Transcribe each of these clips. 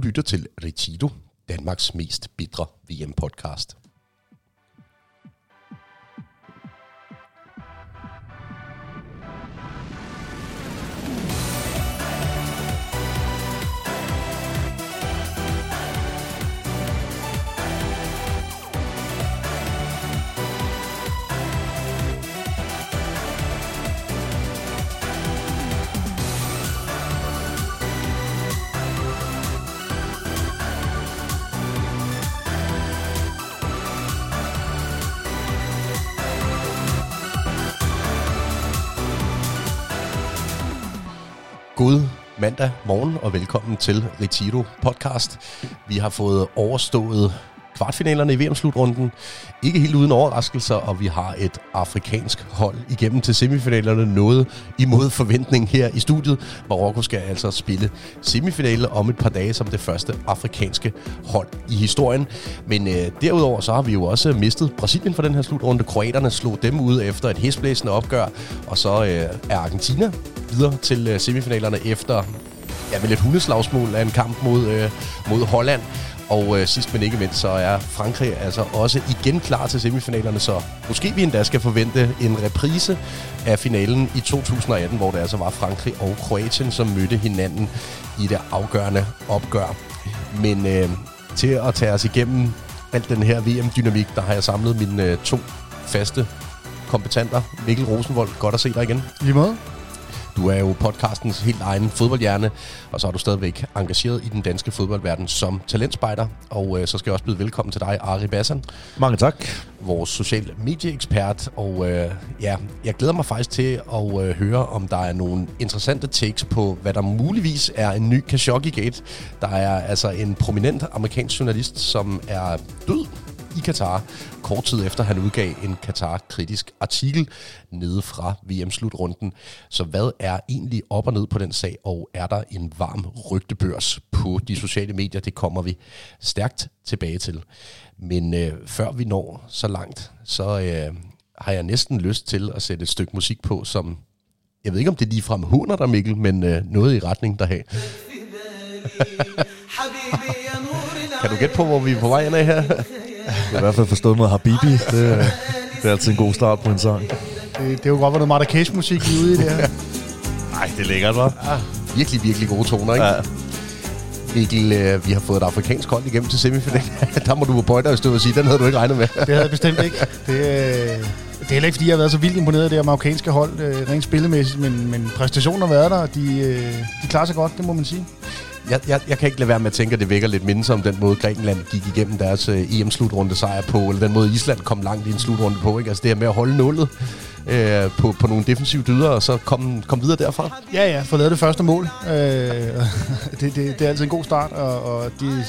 Du lytter til Retido, Danmarks mest bitre VM-podcast. God mandag morgen og velkommen til Retiro podcast. Vi har fået overstået kvartfinalerne i VM-slutrunden. Ikke helt uden overraskelser, og vi har et afrikansk hold igennem til semifinalerne. Noget imod forventning her i studiet. Marokko skal altså spille semifinale om et par dage som det første afrikanske hold i historien. Men øh, derudover så har vi jo også mistet Brasilien for den her slutrunde. Kroaterne slog dem ud efter et hæsblæsende opgør, og så øh, er Argentina videre til øh, semifinalerne efter ja, med lidt hundeslagsmål af en kamp mod, øh, mod Holland. Og øh, sidst men ikke mindst, så er Frankrig altså også igen klar til semifinalerne, så måske vi endda skal forvente en reprise af finalen i 2018, hvor det altså var Frankrig og Kroatien, som mødte hinanden i det afgørende opgør. Men øh, til at tage os igennem alt den her VM-dynamik, der har jeg samlet mine øh, to faste kompetenter. Mikkel Rosenvold, godt at se dig igen. Lige måde. Du er jo podcastens helt egen fodboldhjerne, og så er du stadigvæk engageret i den danske fodboldverden som talentspejder. Og øh, så skal jeg også byde velkommen til dig, Ari Bassan. Mange tak. Vores social medieekspert. Og øh, ja, jeg glæder mig faktisk til at øh, høre, om der er nogle interessante takes på, hvad der muligvis er en ny Khashoggi-gate. Der er altså en prominent amerikansk journalist, som er død i Katar, kort tid efter han udgav en Katar-kritisk artikel nede fra VM-slutrunden. Så hvad er egentlig op og ned på den sag, og er der en varm rygtebørs på de sociale medier? Det kommer vi stærkt tilbage til. Men øh, før vi når så langt, så øh, har jeg næsten lyst til at sætte et stykke musik på, som jeg ved ikke, om det er ligefrem hunder der, Mikkel, men øh, noget i retning derhen. kan du gætte på, hvor vi er på vej ind af her? Jeg har i hvert fald forstået noget Habibi. Det, er- det er altid en god start på en sang. Det, det er jo godt, hvor noget Marrakesh-musik lige ude i det her. Nej, det er lækkert, hva'? Virkelig, virkelig gode toner, ikke? Ja. Mikkel, øh, vi har fået et afrikansk hold igennem til semifinalen. der må du på bøjder stå og sige, den havde du ikke regnet med. Det havde jeg bestemt ikke. Det, øh, det er heller ikke, fordi jeg har været så vildt imponeret af det her marokkanske hold, øh, rent spillemæssigt, men, men præstationen har været der, og de, øh, de klarer sig godt, det må man sige. Jeg, jeg, jeg kan ikke lade være med at tænke, at det vækker lidt mindre om den måde, Grækenland gik igennem deres øh, EM-slutrunde sejr på, eller den måde, Island kom langt i en slutrunde på. Ikke? Altså det her med at holde nullet øh, på, på nogle defensive dyder, og så komme kom videre derfra. Ja, ja, få lavet det første mål. Øh, det, det, det er altid en god start, og, og de,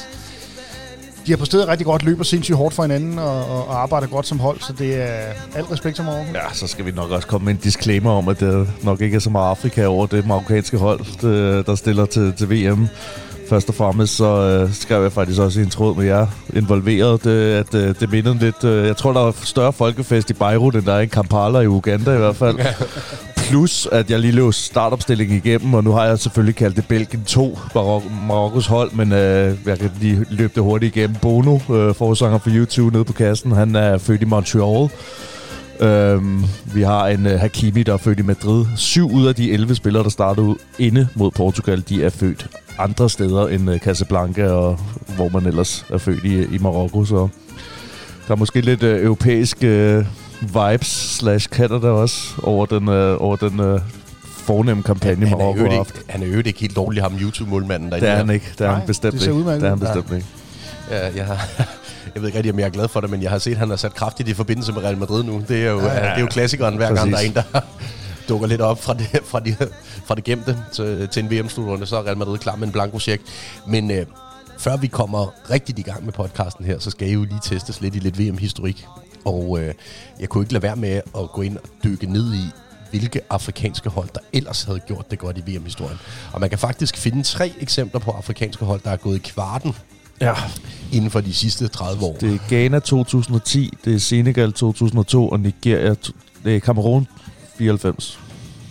de har præsteret rigtig godt, løber sindssygt hårdt for hinanden, og, og, arbejder godt som hold, så det er alt respekt til Marokko. Ja, så skal vi nok også komme med en disclaimer om, at det nok ikke er så meget Afrika over det marokkanske hold, det, der stiller til, til VM. Først og fremmest så øh, skrev jeg faktisk også i en tråd med jer involveret, det, at øh, det mindede lidt... Øh, jeg tror, der er større folkefest i Beirut, end der er i Kampala i Uganda i hvert fald. Plus, at jeg lige løb startopstillingen igennem, og nu har jeg selvfølgelig kaldt det Belgien 2, Marok- Marokkos hold, men øh, jeg kan lige løbe det hurtigt igennem. Bono, øh, forsanger for YouTube nede på kassen, han er født i Montreal. Øhm, vi har en øh, Hakimi, der er født i Madrid. Syv ud af de 11 spillere, der startede ud inde mod Portugal, de er født andre steder end øh, Casablanca, og hvor man ellers er født i, i Marokko. Så der er måske lidt øh, europæisk øh, vibes slash Canada også over den, uh, over den uh, fornemme kampagne, han, er jo har ikke, han er jo ikke helt dårlig, ham YouTube-målmanden derinde. Det er han ikke. Det er Nej, han bestemt det ser ikke. Det er han bestemt ikke. Ja, jeg, har, jeg ved ikke rigtig, om jeg er glad for det, men jeg har set, at han har sat kraftigt i forbindelse med Real Madrid nu. Det er jo, ja, ja. det er jo klassikeren, hver gang der er Præcis. en, der dukker lidt op fra det, fra de, fra det gemte til, til en VM-slutrunde, så er Real Madrid klar med en blanko check. Men øh, før vi kommer rigtigt i gang med podcasten her, så skal I jo lige testes lidt i lidt VM-historik. Og øh, jeg kunne ikke lade være med at gå ind og dykke ned i, hvilke afrikanske hold, der ellers havde gjort det godt i VM-historien. Og man kan faktisk finde tre eksempler på afrikanske hold, der er gået i kvarten Ja. inden for de sidste 30 år. Det er Ghana 2010, det er Senegal 2002, og Nigeria, det er Cameroon 94.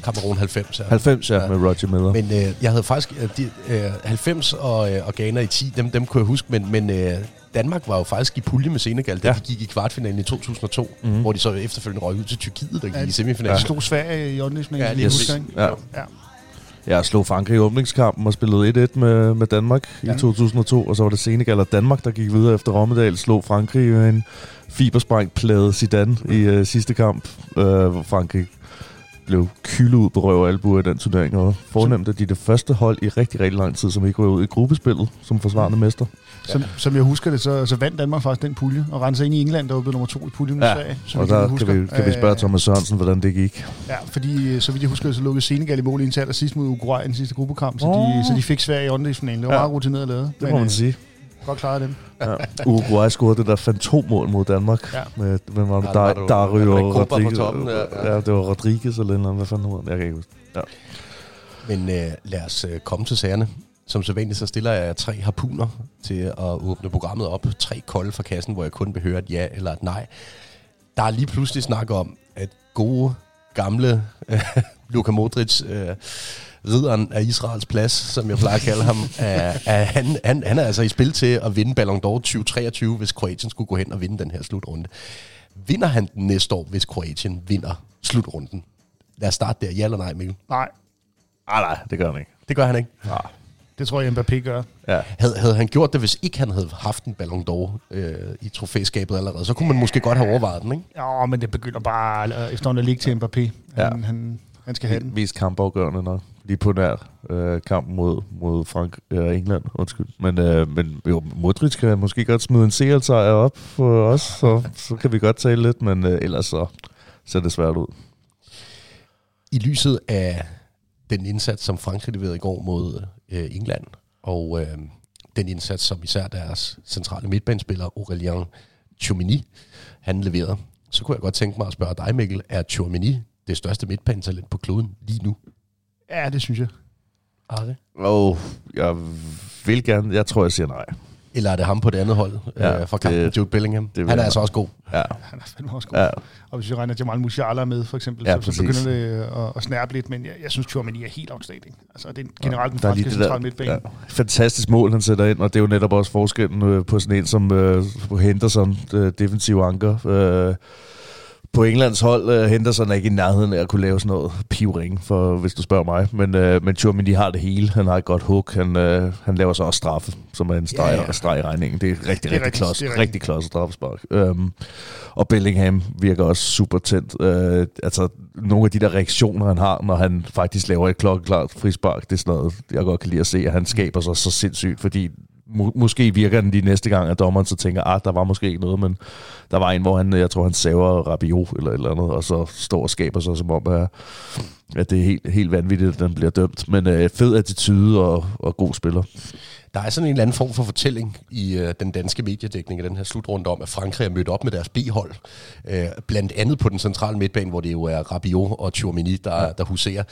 Cameroon 90. Ja. 90, ja, ja. med Roger Miller. Men øh, jeg havde faktisk øh, de, øh, 90 og, øh, og Ghana i 10, dem, dem kunne jeg huske, men, men øh, Danmark var jo faktisk i pulje med Senegal, da Ja. de gik i kvartfinalen i 2002, Mhm. mm. hvor de så efterfølgende røg ud til Tyrkiet, der gik Ja, i semifinalen. Ja. Stod Sverige i åndelsningen. Ja, lige ikke? Ja. Ja. Jeg slog Frankrig i åbningskampen og spillede 1-1 med, med Danmark ja. I 2002, og så var det Senegal og Danmark, der gik videre efter Rommedal, slog Frankrig med en fibersprængt plade Zidane i øh, sidste kamp, øh, hvor Frankrig blev kyldet ud på røv og albuer i den turnering, og fornemt, at de er det første hold i rigtig, rigtig lang tid, som ikke går ud i gruppespillet som forsvarende mester. Som, som jeg husker det, så, så vandt Danmark faktisk den pulje, og sig ind i England, der var blevet nummer to i puljen med Ja, Sverige. Og der kan vi, kan vi spørge Øh, Thomas Sørensen, hvordan det gik. Ja, fordi øh, så vidt jeg husker, så lukkede Senegal i mål indtil sidst mod Uruguay i den sidste gruppekamp, så, Åh. de, så de fik Sverige i åndedelsfinalen. Det var Ja. meget rutineret lavet. Det må man øh, sige. Godt klaret dem. Ja. Uruguay scorede det der fantommål mod Danmark. Ja. Med, hvem var det? Ja, der jo- Dario Henrik Kopa på Rodriguez. toppen, ja, ja. det var Rodriguez eller anden. Hvad fanden hedder? Jeg kan ikke huske. Ja. Men øh, lad os øh, komme til sagerne. Som så vanligt, så stiller jeg tre harpuner til at åbne programmet op. Tre kolde fra kassen, hvor jeg kun vil høre et ja eller et nej. Der er lige pludselig snak om, at gode, gamle øh, Luka Modric, øh, ridderen af Israels plads, som jeg plejer at kalde ham, er, er, han, han, han er altså i spil til at vinde Ballon d'Or 2023, hvis Kroatien skulle gå hen og vinde den her slutrunde. Vinder han den næste år, hvis Kroatien vinder slutrunden? Lad os starte der. Ja eller nej, Mikkel? Nej, Ah, nej, det gør han ikke. Det gør han ikke. Ah. det tror jeg, Mbappé gør. Ja. Havde, havde han gjort det, hvis ikke han havde haft en Ballon d'Or øh, i trofæskabet allerede, så kunne man måske godt have overvejet den, ikke? Ja, men det begynder bare øh, efterhånden at ligge til Mbappé. Han, Ja. ja. han, han skal have den. Mest kampafgørende nok. Lige på nær øh, kampen mod, mod Frank, øh, England, undskyld. Men, øh, men jo, Modric kan måske godt smide en CL-sejr op for os, så, så kan vi godt tale lidt, men øh, ellers så ser det svært ud. I lyset af den indsats, som Frankrig leverede i går mod øh, England, og øh, den indsats, som især deres centrale midtbanespiller, Aurelien Tchouameni, han leverede, så kunne jeg godt tænke mig at spørge dig, Mikkel, er Tchouameni det største midtbanetalent på kloden lige nu? Ja, det synes jeg. Okay. Og jeg vil gerne, jeg tror, jeg siger nej. Eller er det ham på det andet hold Ja, ja, øh, fra kampen, det- Jude Bellingham? det han er jeg altså også god. Ja, Han er fandme også god. ja. Og hvis vi regner Jamal Musiala med, for eksempel, Ja, så, så begynder det at, at snærpe lidt. Men jeg, jeg synes, Tchouameni er helt outstanding. Altså, det er generelt den er lige franske centrale midtbane. ja, fantastisk mål, han sætter ind, og det er jo netop også forskellen øh, på sådan en som øh, på Henderson, øh, defensiv anker. Øh, på Englands hold, øh, Henderson er ikke i nærheden af at kunne lave sådan noget pivring, for, hvis du spørger mig. Men, øh, men Tchouameni har det hele. Han har et godt hook. Han, øh, han laver så også straffe, som er en streg, Ja, streg i regningen. Det er rigtig, Det er rigtig rigtigt, klods. det rigtigt. Rigtig klods straffespark. Øhm, og Bellingham virker også super tændt. Øh, altså, nogle af de der reaktioner, han har, når han faktisk laver et klokkeklart frispark, det er sådan noget, jeg godt kan lide at se, at han skaber sig så sindssygt, fordi må, måske virker den de næste gang, at dommeren så tænker, ah, der var måske ikke noget, men der var en, hvor han, jeg tror, han saver Rabiot eller et eller andet, og så står og skaber sig som om, at, at det er helt, helt vanvittigt, at den bliver dømt. Men øh, fed attitude og, og god spiller. Der er sådan en eller anden form for fortælling i øh, den danske mediedækning af den her slutrunde om, at Frankrig er mødt op med deres B-hold. Øh, blandt andet på den centrale midtbane, hvor det jo er Rabiot og Tchouameni, der, ja. der huserer.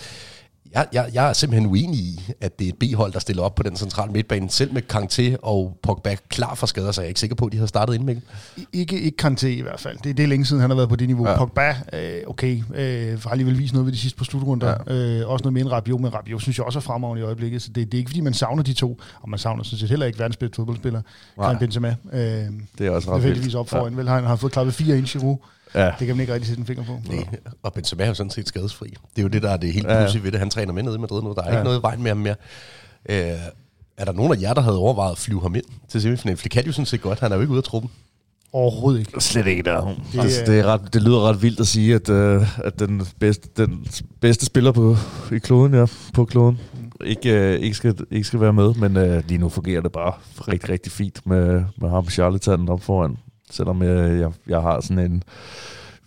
Jeg, jeg, jeg er simpelthen uenig i, at det er et B-hold, der stiller op på den centrale midtbane, selv med Kanté og Pogba klar for skader, så jeg er ikke sikker på, at de havde startet inden med. I- Ikke, ikke Kanté i hvert fald. Det, det er længe siden, han har været på det niveau. Ja. Pogba, øh, okay, øh, har alligevel vist noget ved de sidste par slutrunder. Ja. Øh, også noget med en Rabiot, men Rabiot synes jeg også er fremragende i øjeblikket. Så det, det er ikke, fordi man savner de to, og man savner sådan set heller ikke verdens bedste fodboldspiller. Karim Benzema. Øh, Det er også det ret vildt. op foran. Ja. Vel, han har fået klappet fire ind i Giroud. Ja. Det kan man ikke rigtig sætte en finger på. Nej, og Benzema er jo sådan set skadesfri. Det er jo det, der er det helt Ja, ja. pludselig ved det. Han træner med nede i Madrid nu. Der er ja. Ikke noget i vejen med ham mere. Øh, er der nogen af jer, der havde overvejet at flyve ham ind til semifinalen? For det kan de jo sådan set godt. Han er jo ikke ude af truppen. Overhovedet ikke. Slet ikke der. Det altså, det, er ret, det lyder ret vildt at sige, at, øh, at den, bedste, den bedste spiller på, i kloden, ja, på kloden, ikke, øh, ikke, skal, ikke skal være med. Men øh, lige nu fungerer det bare rigtig, rigtig fint med, med ham charlatanen op foran. Selvom øh, jeg, jeg har sådan en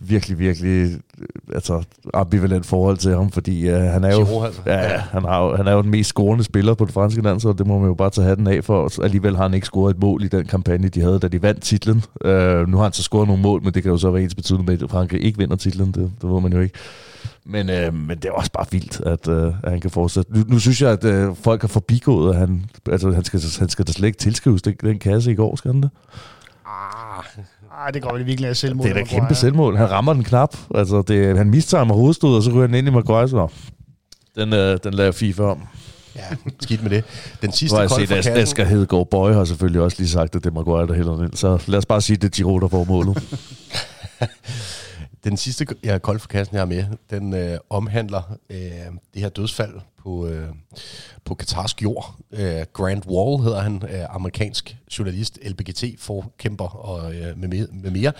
virkelig, virkelig øh, altså, ambivalent forhold til ham, fordi øh, han er jo... Giroud, altså. Ja, ja. Han, har, han er jo den mest scorende spiller på det franske landshold, det må man jo bare tage hatten af for. Alligevel har han ikke scoret et mål i den kampagne, de havde, da de vandt titlen. Uh, nu har han så scoret nogle mål, men det kan jo så være ens betydende med, at Frankrig ikke vinder titlen, det, det ved man jo ikke. Men, uh, men det er også bare vildt, at, uh, at han kan fortsætte. Nu, nu synes jeg, at uh, folk har forbigået, at han, altså, han, skal, han skal da slet ikke tilskrives den, den kasse i går, skal han det? Ah, Ej, det går vel virkelig af selvmål. Det er da kæmpe Maguire. selvmål. Han rammer den knap. Altså, det, han mistimer hovedstød, og så ryger han ind i Maguire. Så. Den, øh, den lader FIFA om. Ja, skidt med det. Den sidste kold set, for kassen, Asger Hedegaard Bøje har selvfølgelig også lige sagt, at det er Maguire, der hælder den ind. Så lad os bare sige, at det er Giroud, der får målet. den sidste ja, kold for kassen, jeg har med, den øh, omhandler øh, det her dødsfald på, øh, på katarsk jord. Øh, Grant Wall hedder han, øh, amerikansk journalist, LBGT-forkæmper og øh, med, mere, med mere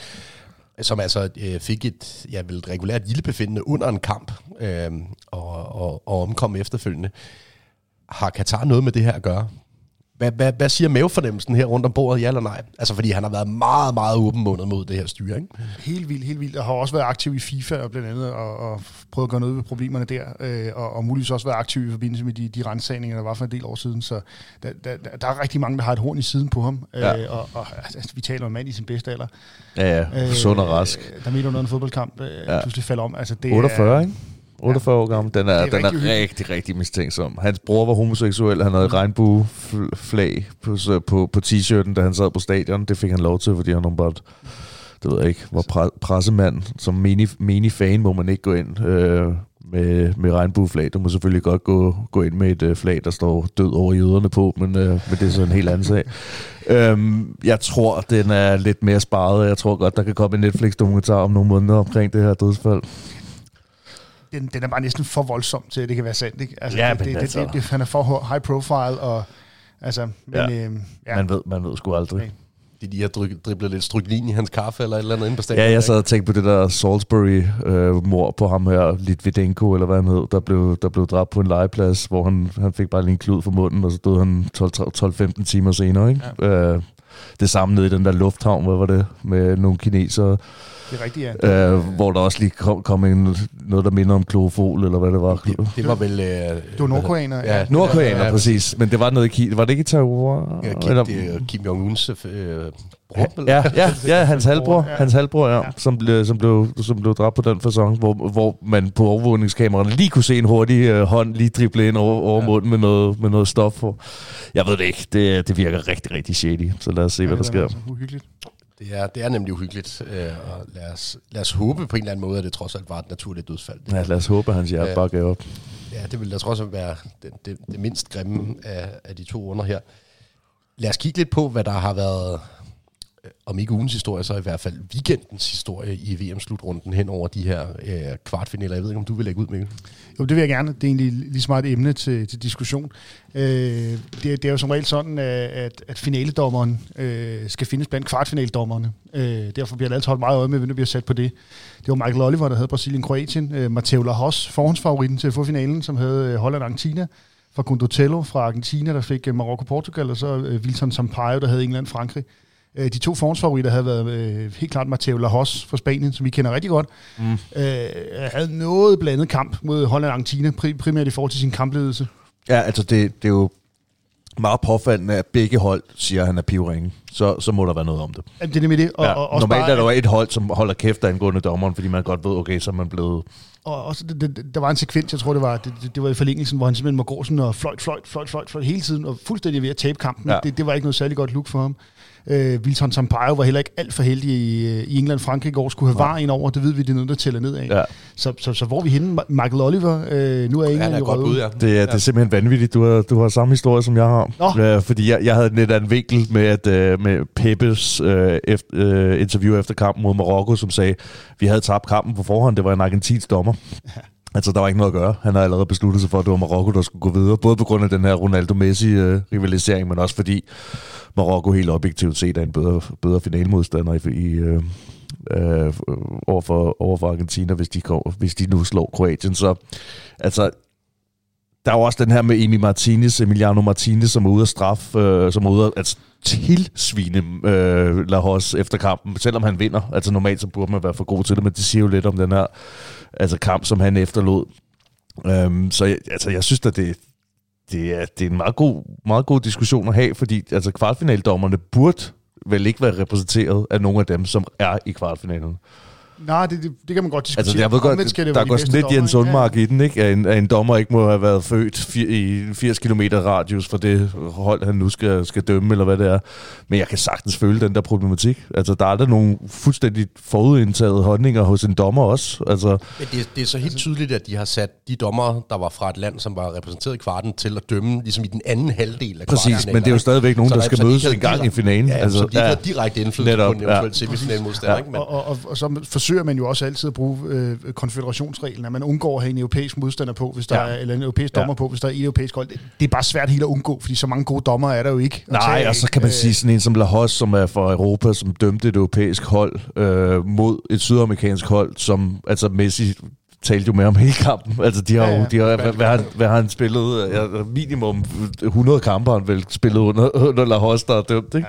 som altså øh, fik et ja, vel, et regulært ildebefindende under en kamp øh, og, og, og omkom efterfølgende. Har Katar noget med det her at gøre? Hvad, hvad, hvad siger mavefornemmelsen her rundt om bordet, ja eller nej? Altså, fordi han har været meget, meget åbenmundet mod det her styre, ikke? Helt vildt, helt vildt. Jeg har også været aktiv i FIFA og blandt andet, og, og prøvet at gøre noget ved problemerne der, øh, og, og muligvis også været aktiv i forbindelse med de, de rensagninger, der var for en del år siden. Så der, der, der er rigtig mange, der har et horn i siden på ham, Ja. øh, og, og altså, vi taler om en mand i sin bedste alder. Ja, ja. Sund og rask. Øh, der midt under en fodboldkamp øh, Ja. ja. pludselig falder om. Altså, det 48, ikke? 48 år gammel. Den er, er den er rigtig hyggeligt. rigtig, rigtig mistænksom. Hans bror var homoseksuel. Han havde et regnbueflag på, på, på t-shirten, da han sad på stadion. Det fik han lov til, fordi han åbenbart, det ved jeg ikke, var pre- pressemand. Som menig, menig fan må man ikke gå ind øh, med, med regnbueflag. Du må selvfølgelig godt gå, gå ind med et øh, flag, der står død over jøderne på, men, øh, men det er så en helt anden sag. Øhm, jeg tror, den er lidt mere sparet. Jeg tror godt, der kan komme en Netflix-dokumentar om nogle måneder omkring det her dødsfald. Den, den er bare næsten for voldsom til, at det kan være sandt. Ikke? Altså, Ja, det, det, altså- det, det, han er for high profile, og altså, men, Ja. Øh, ja. Man ved, man ved sgu aldrig. Okay. De lige har dri- driblet lidt stryklin i hans kaffe eller et eller andet inde på stadion. Ja, jeg sad og tænkte på det der Salisbury-mor på ham her, Litvidenko, eller hvad han hed, der blev, der blev dræbt på en legeplads, hvor han, han fik bare lige en klud for munden, og så døde han 12-15 timer senere. Ikke? Ja. Øh, det samme nede i den der lufthavn, hvad var det, med nogle kinesere, Det er rigtigt, ja. øh, hvor der også lige kom, kom en, noget, der minder om klorofol, eller hvad det var. Det, det var vel... Øh, Det var nordkoreaner. Ja, Nordkoreaner, Ja, præcis. Men det var noget i Kina. Var det ikke i Taiwan? Ja, Kim, Eller- det er Kim Jong-uns øh, bror? Ja, ja, ja, hans halvbror, Ja. hans halvbror, ja, Ja. som, blev, som, blev, som blev dræbt på den fasong, hvor, hvor man på overvågningskameraerne lige kunne se en hurtig øh, hånd lige drible ind over, over ja. munden med noget, med noget stof på. Jeg ved det ikke, det, det virker rigtig, rigtig shady, så lad os se, hvad der sker. Altså, uhyggeligt. Det er, det er nemlig uhyggeligt, øh, og lad os, lad os håbe på en eller anden måde, at det trods alt var et naturligt dødsfald. Det, Ja, lad os håbe, at hans hjerte bare gav op. ja, det vil da trods alt være det, det, det mindst grimme af, af de to under her. Lad os kigge lidt på, hvad der har været, Øh, om ikke ugens historie, så i hvert fald weekendens historie i VM-slutrunden hen over de her øh, kvartfinaler. Jeg ved ikke, om du vil lægge ud, Mikkel? Jo, det vil jeg gerne. Det er egentlig lige så meget et emne til, til diskussion. Øh, det, det er jo som regel sådan, øh, at, at, finaledommeren øh, skal findes blandt kvartfinaledommerne. Øh, derfor bliver det altid holdt meget øje med, hvem der bliver sat på det. Det var Michael Oliver, der havde Brasilien-Kroatien. Øh, Matteo Lahos, forhåndsfavoritten til at få finalen, som havde øh, Holland-Argentina. Fra Condotello fra Argentina, der fik øh, Marokko-Portugal, og så Wilson Sampaio, der havde England-Frankrig. Øh, de to forhåndsfavoritter havde været øh, helt klart Matteo Lahos fra Spanien, som vi kender rigtig godt. Mm. Øh, havde noget blandet kamp mod Holland og Argentina, pri- primært i forhold til sin kampledelse. Ja, altså det, det er jo meget påfaldende, at begge hold siger, at han er pivringen. Så, så må der være noget om det. Jamen, det er nemlig det. Og, Ja, og, også normalt bare, er der jo et hold, som holder kæft angående dommeren, fordi man godt ved, okay, så er man blevet... Og også, det, det, der var en sekvens, jeg tror, det var, det, det, var i forlængelsen, hvor han simpelthen må gå sådan og fløjt, fløjt, fløjt, fløjt, fløjt hele tiden, og fuldstændig ved at tabe kampen. Ja. Det, det, var ikke noget særlig godt look for ham. Øh, Wilson Sampaio var heller ikke alt for heldig i, øh, i England. Frankrig i går skulle have var ind over, det ved vi, det er noget, der tæller ned af. Ja. Så, så, så hvor er vi henne? Michael Oliver, øh, nu er England er et godt røget. bud, ja. Det, er, det er simpelthen vanvittigt. Du har, du har samme historie, som jeg har. Nå. Øh, fordi jeg, jeg havde en lidt anden vinkel med, at, øh, med Peppes øh, efter, øh, interview efter kampen mod Marokko, som sagde, vi havde tabt kampen på forhånd. Det var en argentinsk dommer. Altså, der var ikke noget at gøre. Han har allerede besluttet sig for, at det var Marokko, der skulle gå videre. Både på grund af den her Ronaldo-Messi-rivalisering, men også fordi Marokko helt objektivt set er en bedre, bedre finalmodstander i, i øh, øh, over, for, over for Argentina, hvis de, kom, hvis de nu slår Kroatien. Så altså, der er jo også den her med Emi Martinez, Emiliano Martinez, som er ude at straf, øh, som er ude at altså, tilsvine øh, Lahos efter kampen, selvom han vinder. Altså normalt så burde man være for god til det, men det siger jo lidt om den her altså, kamp, som han efterlod. Øhm, så jeg, altså, jeg synes at det, det, er, det er en meget god, meget god diskussion at have, fordi altså, kvartfinaldommerne burde vel ikke være repræsenteret af nogle af dem, som er i kvartfinalen. Nej, det, det, det kan man godt diskutere. Altså, jeg ved godt, det der være de går sådan lidt dommere, Jens ikke? Undmark i den, ikke? At en, at en dommer ikke må have været født i 80 km radius for det hold, han nu skal, skal dømme, eller hvad det er. Men jeg kan sagtens føle den der problematik. Altså, der er der nogle fuldstændig forudindtaget holdninger hos en dommer også. Altså, Men det, det er så helt tydeligt, at de har sat de dommer, der var fra et land, som var repræsenteret i kvarten, til at dømme ligesom i den anden halvdel af præcis, men det er jo stadigvæk nogen, Så der der- skal mødes en gang i finalen. Ja, altså, så de ikke ja. har direkte indflydelse på en eventuel ja. semifinalmodstander, Ja. ikke? Men, Og, og, og, og så forsøger man jo også altid at bruge øh, konfederationsreglen, at man undgår at have en europæisk modstander på, hvis der Ja. er, eller en europæisk Ja. dommer på, hvis der er et europæisk hold. Det, det er bare svært helt at undgå, fordi så mange gode dommer er der jo ikke. Nej, tage og så kan man Øh, sige sådan en som Lahos, som er fra Europa, som dømte et europæisk hold øh, mod et sydamerikansk hold, som altså Messi talte jo med om hele kampen. Altså, de har Ja, jo, ja. de har, hvad, hvad, har, hvad har han spillet? Ja, minimum 100 kampe har han vel spillet under, under Lahos, der er dømt, ikke?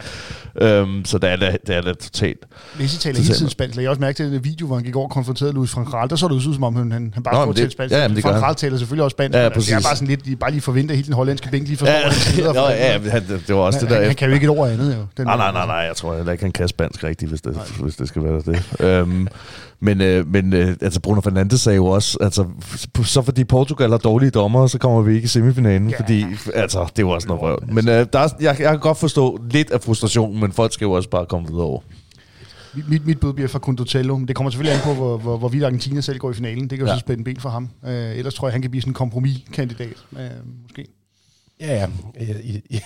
Øhm, så det er da, det er da totalt. Messi taler hele tiden spansk. Jeg har også mærket til den video, hvor han gik over og konfronterede Luis Gaal. Der så det ud som om, han, han bare til det- spansk. ja, det. Gaal taler selvfølgelig også spansk. Ja, altså, det er præcis. bare sådan lidt, de bare lige forventer helt den hollandske bænk lige forstår, Ja, han. Nå, ja, han, det var også han, det der han, han kan jo ikke et ord andet, jo. Den Nej, nej, nej, nej, jeg tror heller ikke, han kan spansk rigtigt, hvis det, hvis det skal være det. øhm, men øh, men øh, altså Bruno Fernandes sagde jo også, altså, så fordi Portugal har dårlige dommer, så kommer vi ikke i semifinalen, Ja. fordi altså, det jo også noget røv. Men øh, der er, jeg, jeg kan godt forstå lidt af frustrationen, men folk skal jo også bare komme videre over. Mit, mit, bud bliver fra Condotello, men det kommer selvfølgelig an på, hvor, hvor, hvorvidt Argentina selv går i finalen. Det kan jo Ja. så spænde ben for ham. Øh, ellers tror jeg, han kan blive sådan en kompromiskandidat, øh, måske. Ja, ja, ja,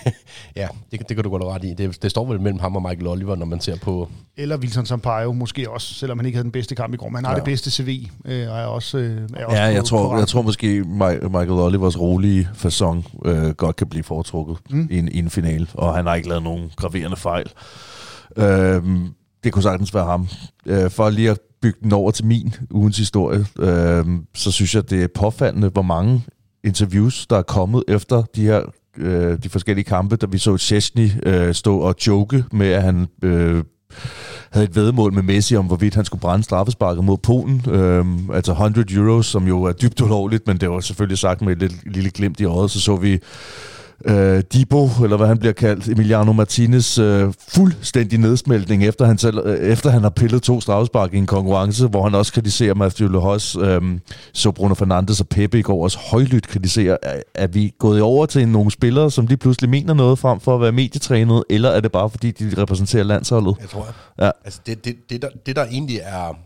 ja det, det kan du godt ret i. Det, det står vel mellem ham og Michael Oliver, når man ser på... Eller Wilson Sampaio måske også, selvom han ikke havde den bedste kamp i går. Men han har Ja. det bedste CV, øh, og er også, øh, er også Ja, jeg tror, på jeg tror måske Mi- Michael Olivers rolige fasong øh, godt kan blive foretrukket mm. i, en, i en finale, og han har ikke lavet nogen graverende fejl. Øhm, det kunne sagtens være ham. Øh, for lige at bygge den over til min ugens historie, øh, så synes jeg, det er påfaldende, hvor mange interviews, der er kommet efter de her øh, de forskellige kampe, da vi så Chesney øh, stå og joke med, at han øh, havde et vedmål med Messi om, hvorvidt han skulle brænde straffesparket mod Polen. Øhm, altså 100 euros, som jo er dybt ulovligt, men det var selvfølgelig sagt med et lille, lille glimt i øjet. Så så vi øh, Dibo, eller hvad han bliver kaldt, Emiliano Martinez, øh, fuldstændig nedsmeltning, efter han, selv, øh, efter han har pillet to straffespark i en konkurrence, hvor han også kritiserer Matthew Lehos, øh, så Bruno Fernandes og Pepe i går også højlydt kritiserer, er, er vi gået over til nogle spillere, som lige pludselig mener noget frem for at være medietrænet, eller er det bare fordi, de repræsenterer landsholdet? Jeg tror, Ja. altså det, det, det, der, det, der egentlig er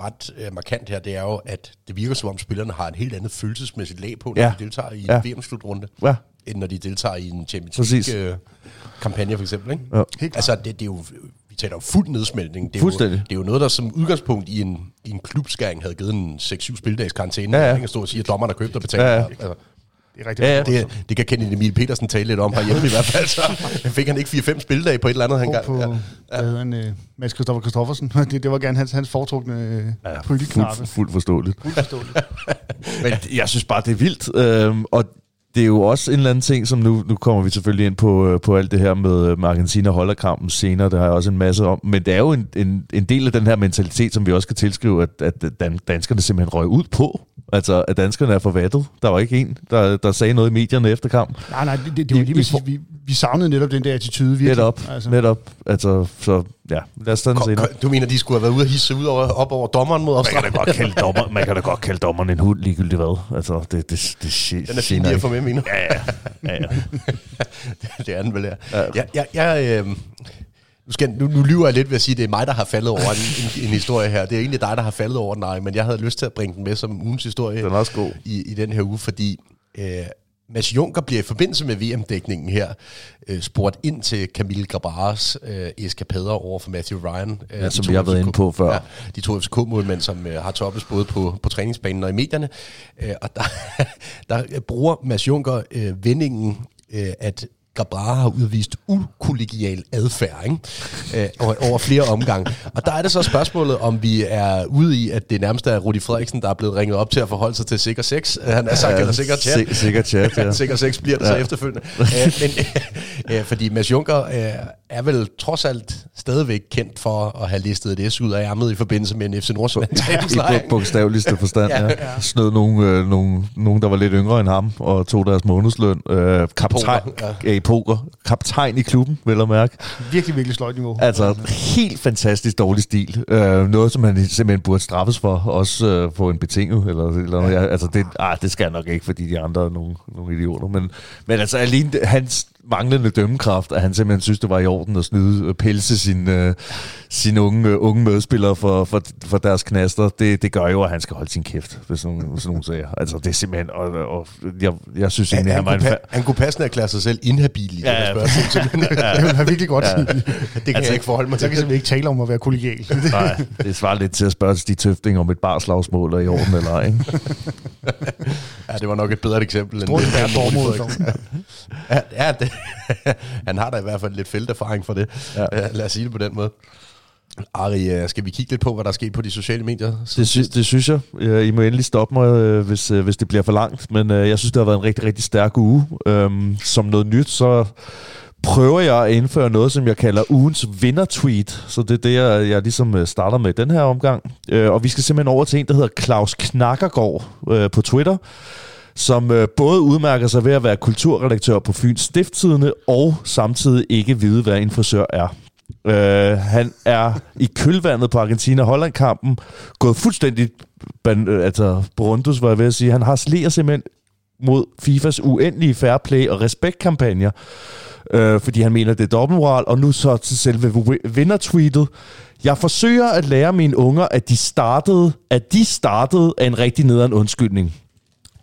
ret øh, markant her, det er jo, at det virker som om spillerne har et helt andet følelsesmæssigt lag på, når Ja. de deltager i Ja. en VM-slutrunde, Ja, end når de deltager i en Champions. League-kampagne for eksempel. Ikke? Ja. Altså, det, det er jo, vi taler om fuld nedsmeltning. Det er Fuldstændig. Jo, det er jo noget, der som udgangspunkt i en, i en klubskæring havde givet en 6-7 spildags karantæne. Ja, ja. Stå og sige, at dommeren har købt og betalt. Ja, ja. Altså, Det er rigtigt. Ja, ja. det, det kan Kenny Emil Petersen tale lidt om herhjemme i hvert fald. Så fik han ikke 4-5 spildage på et eller andet, han på, gang. på Ja. hvad hedder han, øh, Mads Christoffer Christoffersen. det, det var gerne hans, hans foretrukne øh, ja pryleknappe. fuldt, fuldt forståeligt. Fuldt forståeligt. Men jeg synes bare, det er vildt. Øhm, og det er jo også en eller anden ting, som nu, nu kommer vi selvfølgelig ind på, øh, på alt det her med, øh, med Argentina holder kampen senere, det har jeg også en masse om, men det er jo en, en, en del af den her mentalitet, som vi også kan tilskrive, at, at danskerne simpelthen røg ud på. Altså, at danskerne er forvattet. Der var ikke en, der, der sagde noget i medierne efter kamp. Nej, nej, det, det, det var lige I præcis. Vi, vi savnede netop den der attitude virkelig. Netop, Altså, netop. Altså, så ja, lad os tage den senere. Du mener, de skulle have været ude og hisse ud over, op over dommeren mod Man kan, Australien? da godt kalde dommer, man kan da godt kalde dommeren en hund, ligegyldigt hvad. Altså, det, det, det, det Den er fin lige at få med, mener Ja, ja. ja, ja. det er den vel, ja. ja. Jeg, jeg, jeg, øh, nu, skal, nu, nu lyver jeg lidt ved at sige, at det er mig, der har faldet over en, en, en historie her. Det er egentlig dig, der har faldet over den, nej, men jeg havde lyst til at bringe den med som ugens historie Den er også god. i, i den her uge, fordi øh, Mads Juncker bliver i forbindelse med VM-dækningen her øh, spurgt ind til Camille Grabares øh, eskapader over for Matthew Ryan. Øh, Ja, som vi har været inde på før. Ja, de to FCK-målmænd, som øh, har toppes både på, på træningsbanen og i medierne. Øh, og der, der bruger Mads Juncker øh, vendingen, øh, at Grabara har udvist ukollegial adfærd ikke? Øh, over, flere omgange. Og der er det så spørgsmålet, om vi er ude i, at det nærmest er Rudi Frederiksen, der er blevet ringet op til at forholde sig til sikker sex. Øh, Han er sagt, eller sikker chat. Si- sikker chat, ja. sikker sex bliver det ja. så efterfølgende. øh, men, øh, fordi Mads Juncker øh, er vel trods alt stadigvæk kendt for at have listet et S ud af ærmet i forbindelse med en FC Nordsjælland I bogstaveligste forstand, Ja. ja. Snød nogen, øh, nogen, nogen, der var lidt yngre end ham, og tog deres månedsløn. Øh, kaptajn, Poker, ja. i poker. Kaptajn i klubben, vil jeg mærke. Virkelig, virkelig sløjt niveau. Altså, helt fantastisk dårlig stil. Øh, noget, som han simpelthen burde straffes for, også øh, på en betinget. Eller, eller noget. Ja, altså, det, ah, det skal jeg nok ikke, fordi de andre er nogle, nogle idioter. Men, men altså, alene hans manglende dømmekraft, at han simpelthen synes, det var i orden at snyde øh, pelse sine, øh, sine unge, øh, unge medspillere for, for, for deres knaster, det, det gør jo, at han skal holde sin kæft, hvis nogen, hvis nogen siger. Altså, det er simpelthen... Og, og jeg, jeg synes Han, egentlig, han, han, han var kunne, en... pa- han kunne passende erklære sig selv inhabil i det Ja, her ja. spørgsmål. simpelthen. Det vil være virkelig godt. Ja. det kan altså, jeg ikke forholde mig Så til. kan vi ikke tale om at være kollegial. Nej, det svarer lidt til at spørge Stig Tøfting om et barslagsmål er i orden eller ej, ikke? Ja, det var nok et bedre eksempel end det er. Frederiksen. Ja, ja det, han har da i hvert fald lidt felterfaring for det. Ja. Lad os sige det på den måde. Ari, øh, skal vi kigge lidt på, hvad der er sket på de sociale medier? Det, sy- det synes jeg. I må endelig stoppe mig, øh, hvis, øh, hvis det bliver for langt. Men jeg synes, det har været en rigtig, rigtig stærk uge. Øhm, som noget nyt, så prøver jeg at indføre noget, som jeg kalder ugens vinder-tweet. Så det er det, jeg, jeg ligesom øh, starter med den her omgang. Øh, og vi skal simpelthen over til en, der hedder Claus Knakkergaard øh, på Twitter som øh, både udmærker sig ved at være kulturredaktør på Fyns Stifttidende, og samtidig ikke vide, hvad en frisør er. Øh, han er i kølvandet på Argentina-Holland-kampen gået fuldstændig ban- altså Brundus, var jeg ved at sige. Han har slæger simpelthen mod FIFAs uendelige fair play og respektkampagner, øh, fordi han mener, det er dobbeltmoral, og nu så til selve wi- vindertweetet. Jeg forsøger at lære mine unger, at de startede, at de startede af en rigtig nederen undskyldning.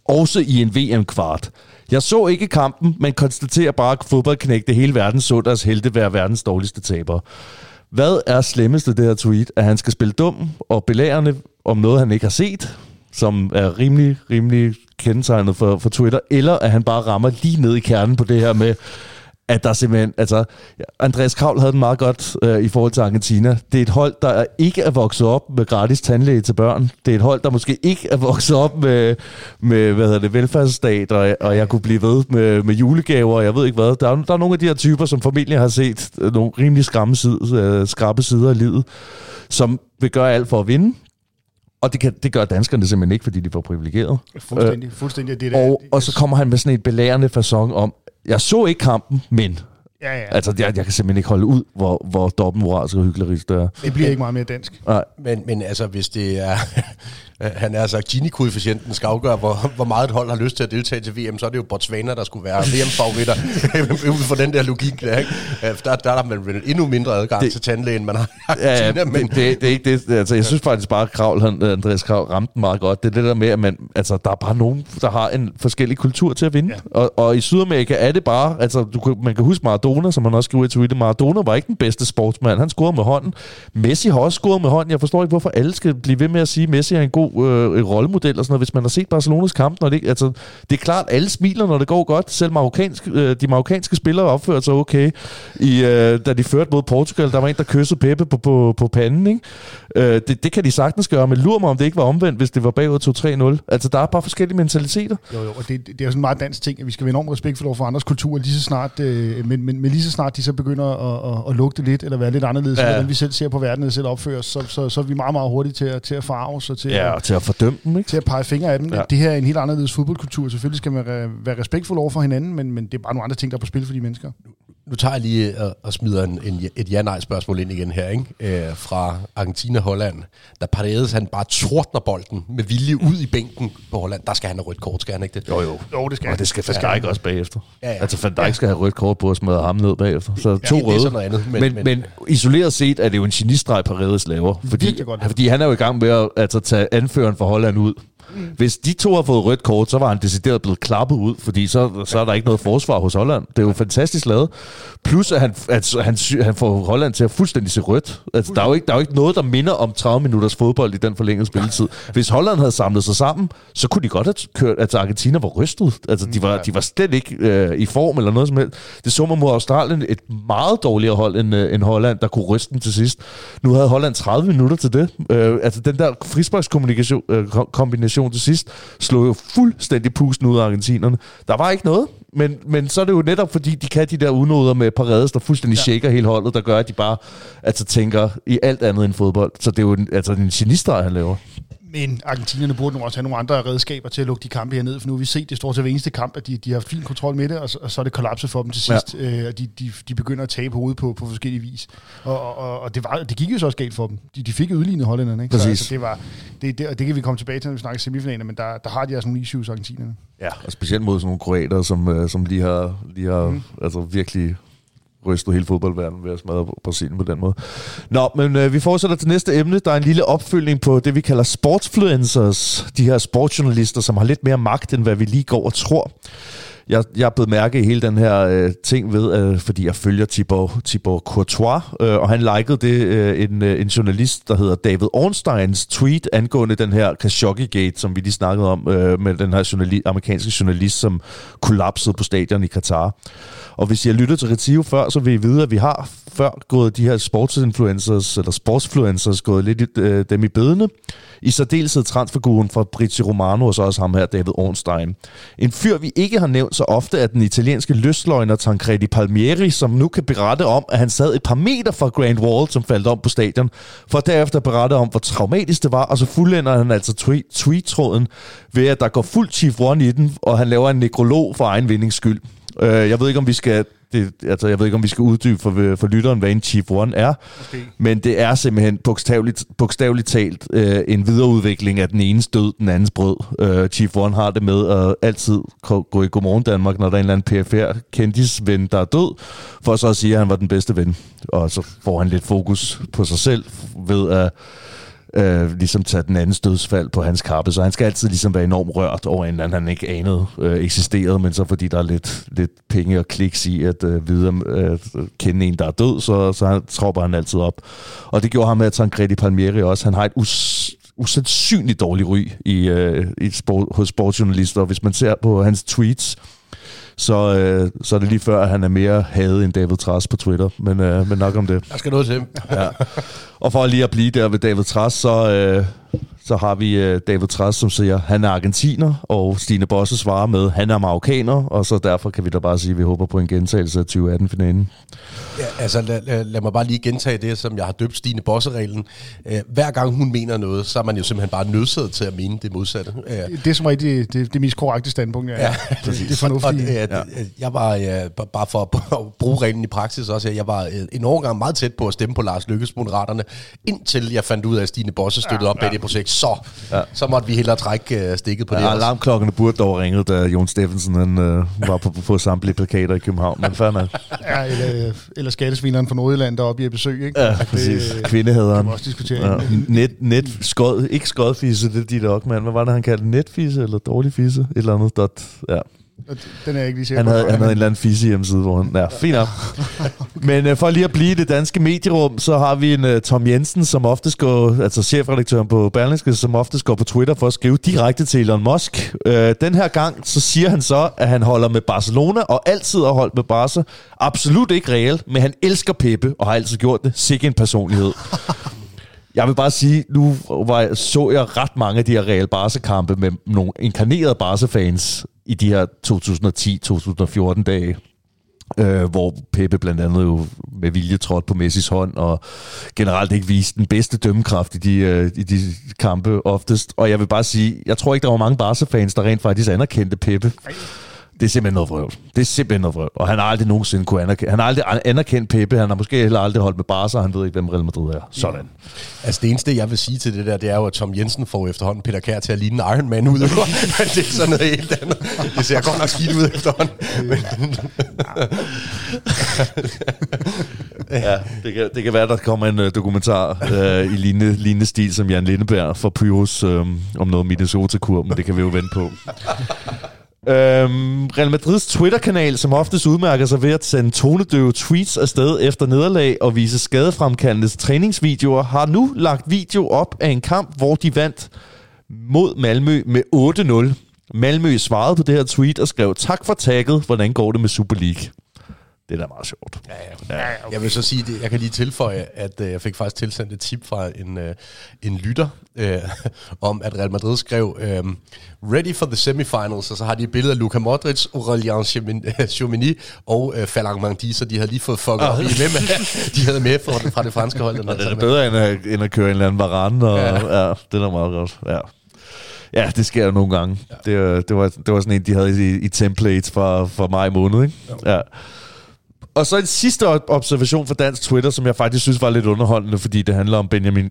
Også i en VM-kvart. Jeg så ikke kampen, men konstaterer bare, at fodboldknægte hele verden så deres helte være verdens dårligste tabere. Hvad er slemmeste det her tweet? At han skal spille dum og belærende om noget, han ikke har set, som er rimelig, rimelig kendetegnet for, for Twitter, eller at han bare rammer lige ned i kernen på det her med, at der simpelthen, altså, Andreas Kravl havde den meget godt øh, i forhold til Argentina. Det er et hold, der ikke er vokset op med gratis tandlæge til børn. Det er et hold, der måske ikke er vokset op med, med hvad hedder det, velfærdsstat, og, og jeg kunne blive ved med, med julegaver, og jeg ved ikke hvad. Der er, der er nogle af de her typer, som familien har set øh, nogle rimelig skræmme sider, øh, skrappe sider af livet, som vil gøre alt for at vinde. Og det, kan, det gør danskerne simpelthen ikke, fordi de får privilegeret. Fuldstændig, fuldstændig. Det er det, Og, og så kommer han med sådan et belærende fasong om, jeg så ikke kampen, men Ja, ja. Altså, jeg, jeg kan simpelthen ikke holde ud, hvor, hvor dobbeltmoralsk og hyggelig det er. Det bliver ikke meget mere dansk. Nej, Men, men altså, hvis det er... han er altså Gini-koefficienten skal afgøre, hvor, hvor meget et hold har lyst til at deltage til VM, så er det jo Botswana, der skulle være VM-favoritter, ud fra den der logik der, ikke? Øh, Der, der er der man vel endnu mindre adgang det, til tandlægen, man har ja, ja, men... det, det, det, er ikke det. Altså, jeg synes faktisk bare, at Kravl, han, Andreas Kravl ramte den meget godt. Det er det der med, at man, altså, der er bare nogen, der har en forskellig kultur til at vinde. Ja. Og, og i Sydamerika er det bare, altså, du, kan- man kan huske Maradona, som han også skriver i Twitter. Maradona var ikke den bedste sportsmand. Han scorede med hånden. Messi har også scoret med hånden. Jeg forstår ikke, hvorfor alle skal blive ved med at sige, at Messi er en god øh, rollemodel og sådan noget. Hvis man har set Barcelonas kamp, når det, altså, det er klart, alle smiler, når det går godt. Selv marokkanske, øh, de marokkanske spillere opførte sig okay, i, øh, da de førte mod Portugal. Der var en, der kyssede Peppe på, på, på panden. Ikke? Øh, det, det kan de sagtens gøre, men lur mig, om det ikke var omvendt, hvis det var bagud 2-3-0. Altså, der er bare forskellige mentaliteter. Jo, jo, og det, det er jo sådan en meget dansk ting, at vi skal være enormt respektfulde over for andres kultur, lige så snart, øh, men, men, men lige så snart de så begynder at, at, at lugte lidt, eller være lidt anderledes, Ja. hvordan vi selv ser på verden, eller selv opfører os, så, så, så er vi meget, meget hurtige til at, til at farve os, og til, Ja, at, og til at fordømme dem, ikke? til at pege fingre af dem. Ja. Det her er en helt anderledes fodboldkultur. Selvfølgelig skal man re- være respektfuld over for hinanden, men, men det er bare nogle andre ting, der er på spil for de mennesker. Nu tager jeg lige og, og smider en, en, et ja-nej-spørgsmål ind igen her, ikke? Øh, fra Argentina-Holland. Der Paredes, han bare tordner bolden med vilje ud i bænken på Holland. Der skal han have rødt kort, skal han ikke det? Jo, jo. Jo, det skal Og det skal Van Dijk også bagefter. Ja, ja. Altså, Van Dijk skal have rødt kort på at smadre ham ned bagefter. Så to det er røde. så noget andet, men- Men, men- isoleret set er det jo en genistreg, Paredes laver. Fordi, fordi han er jo i gang med at altså, tage anføreren for Holland ud. Mm. Hvis de to har fået rødt kort, så var han decideret blevet klappet ud, fordi så, så er der ikke noget forsvar hos Holland. Det er jo fantastisk lavet. Plus, at han, at han, han får Holland til at fuldstændig se rødt. Altså, der, er jo ikke, der er jo ikke noget, der minder om 30 minutters fodbold i den forlængede spilletid. Hvis Holland havde samlet sig sammen, så kunne de godt have kørt, at Argentina var rystet. Altså, de var, de var slet ikke øh, i form eller noget som helst. Det så man mod Australien et meget dårligere hold end, øh, end Holland, der kunne ryste dem til sidst. Nu havde Holland 30 minutter til det. Øh, altså, den der frisparkskombination øh, kom- kombination kombination til sidst, slog jo fuldstændig pusten ud af argentinerne. Der var ikke noget, men, men så er det jo netop, fordi de kan de der unoder med Paredes, der fuldstændig ja. shaker hele holdet, der gør, at de bare altså, tænker i alt andet end fodbold. Så det er jo en, altså, en genistreg, han laver. Men argentinerne burde nu også have nogle andre redskaber til at lukke de kampe her ned, for nu har vi set det stort til hver eneste kamp, at de, de har fin kontrol med det, og så, og så er det kollapset for dem til sidst, ja. øh, og de, de, de begynder at tabe hovedet på, på forskellige vis. Og, og, og det, var, det gik jo så også galt for dem. De, de fik udlignet hollænderne, ikke? Præcis. Så, altså, det, var, det, det, og det kan vi komme tilbage til, når vi snakker semifinaler, men der, der har de altså nogle issues, argentinerne. Ja, og specielt mod sådan nogle kroater, som, øh, som lige har, lige har mm. altså virkelig rystet hele fodboldverdenen ved at smadre Brasilien på den måde. Nå, men øh, vi fortsætter til næste emne. Der er en lille opfølgning på det, vi kalder sportsfluencers. De her sportsjournalister, som har lidt mere magt, end hvad vi lige går og tror. Jeg, jeg er blevet mærke i hele den her øh, ting ved, øh, fordi jeg følger Thibaut, Thibaut Courtois, øh, og han likede det, øh, en, øh, en journalist, der hedder David Ornsteins tweet angående den her Khashoggi-gate, som vi lige snakkede om, øh, med den her journali- amerikanske journalist, som kollapsede på stadion i Katar. Og hvis I har lyttet til Retio før, så vil I vide, at vi har før gået de her sportsinfluencers, eller sportsfluencers, gået lidt øh, dem i bedene. I særdeleshed transferguen fra Britsi Romano, og så også ham her, David Ornstein. En fyr, vi ikke har nævnt så ofte, af den italienske løsløgner Tancredi Palmieri, som nu kan berette om, at han sad et par meter fra Grand Wall, som faldt om på stadion, for derefter berette om, hvor traumatisk det var, og så fuldender han altså tweet-tråden ved, at der går fuld Chief One i den, og han laver en nekrolog for egen vindings skyld. Øh, jeg ved ikke, om vi skal det, altså, jeg ved ikke, om vi skal uddybe for, for lytteren, hvad en Chief One er, okay. men det er simpelthen bogstaveligt, bogstaveligt talt øh, en videreudvikling af den ene død, den andens brød. Øh, Chief One har det med at altid gå i Godmorgen Danmark, når der er en eller anden PFR kendisven, der er død, for så at sige, at han var den bedste ven. Og så får han lidt fokus på sig selv ved at øh, Øh, ligesom tage den andens dødsfald på hans kappe, så han skal altid ligesom være enormt rørt over en eller anden, han ikke anede øh, eksisterede, men så fordi der er lidt, lidt penge og kliks i at øh, vide, øh, kende en, der er død, så, så han, tropper han altid op. Og det gjorde ham med Tancredi Palmieri også. Han har et us usandsynligt dårligt ry i, øh, i sport, hos sportsjournalister, og hvis man ser på hans tweets, så, øh, så er det lige før, at han er mere hadet end David Tras på Twitter. Men, øh, men nok om det. Der skal noget til. ja. Og for lige at blive der ved David Tras, så, øh, så har vi øh, David Tras, som siger, han er argentiner, og Stine Bosse svarer med, han er marokkaner, og så derfor kan vi da bare sige, at vi håber på en gentagelse af 2018-finalen. Ja, altså lad, lad, lad mig bare lige gentage det, som jeg har døbt Stine Bosse-reglen. Uh, hver gang hun mener noget, så er man jo simpelthen bare nødsaget til at mene det modsatte. Uh, det er som rigtig det, det, mest korrekte standpunkt, ja. ja det, det er fornuftigt. Og, ja. Jeg var, uh, bare for at bruge reglen i praksis også, jeg var en overgang meget tæt på at stemme på Lars Lykkes Moderaterne, indtil jeg fandt ud af, at Stine Bosse støttede ja, op ja. bag det projekt. Så, ja. så måtte vi hellere trække uh, stikket på ja, det. Alarmklokkerne burde dog ringe, da Jon Steffensen han, uh, var på, på samtlige plakater i København, men Ja, eller, eller skattesvineren fra Nordjylland deroppe i besøg, ikke? Ja, præcis. Det, Kvindehederen. Kan også diskutere. Ja. Net, net, skod, ikke skodfisse, det er dit Ockmann. Hvad var det, han kaldte? Netfisse eller dårlig fisse? Et eller andet. Dot, ja. Den er ikke lige sikker han havde, på. Han havde en eller anden fisse hjemmeside, hvor han... Ja, fint nok. Men uh, for lige at blive i det danske medierum, så har vi en uh, Tom Jensen, som ofte går, altså chefredaktøren på Berlingske, som ofte går på Twitter for at skrive direkte til Elon Musk. Uh, den her gang, så siger han så, at han holder med Barcelona, og altid har holdt med Barca. Absolut ikke reelt, men han elsker Peppe, og har altid gjort det. Sikke en personlighed. Jeg vil bare sige, nu var, så jeg ret mange af de her Real Barca-kampe med nogle inkarnerede Barca-fans i de her 2010-2014 dage, øh, hvor Pepe blandt andet jo med vilje trådte på Messis hånd, og generelt ikke viste den bedste dømmekraft i de, øh, i de kampe oftest. Og jeg vil bare sige, jeg tror ikke, der var mange Barca-fans, der rent faktisk anerkendte Pepe. Det er simpelthen noget vrøvl. Det er simpelthen noget vrøvl. Og han har aldrig nogensinde kunne anerkende. Han har aldrig anerkendt Pepe. Han har måske heller aldrig holdt med Barca, han ved ikke, hvem Real Madrid er. Sådan. Ja. Altså det eneste, jeg vil sige til det der, det er jo, at Tom Jensen får efterhånden Peter Kær til at ligne en Iron Man ud. Men det er sådan noget helt andet. Det ser godt nok skidt ud efterhånden. ja, det kan, det kan være, der kommer en uh, dokumentar uh, i lignende, lignende stil som Jan Lindeberg fra Pyrus um, om noget Minnesota-kur, men det kan vi jo vente på. Øhm, Real Madrids Twitter-kanal, som oftest udmærker sig ved at sende tonedøve tweets afsted efter nederlag og vise skadefremkaldende træningsvideoer, har nu lagt video op af en kamp, hvor de vandt mod Malmø med 8-0. Malmø svarede på det her tweet og skrev, tak for tagget, hvordan går det med Super League? Det er da meget sjovt. Ja, ja. ja okay. Jeg vil så sige, det, jeg kan lige tilføje, at øh, jeg fik faktisk tilsendt et tip fra en, øh, en lytter, øh, om at Real Madrid skrev, øh, ready for the semifinals, og så har de et billede af Luka Modric, Aurelien Chouamini og øh, Falang Mandi, så de havde lige fået fucket oh. med, med, de havde med fra, fra det franske hold. Den det er bedre end at, end at køre en eller anden varan, og ja. ja det er meget godt. Ja. Ja, det sker jo nogle gange. Ja. Det, det, var, det var sådan en, de havde i, i templates fra, fra maj måned. Ikke? Ja. ja. Og så en sidste observation fra dansk Twitter, som jeg faktisk synes var lidt underholdende, fordi det handler om Benjamin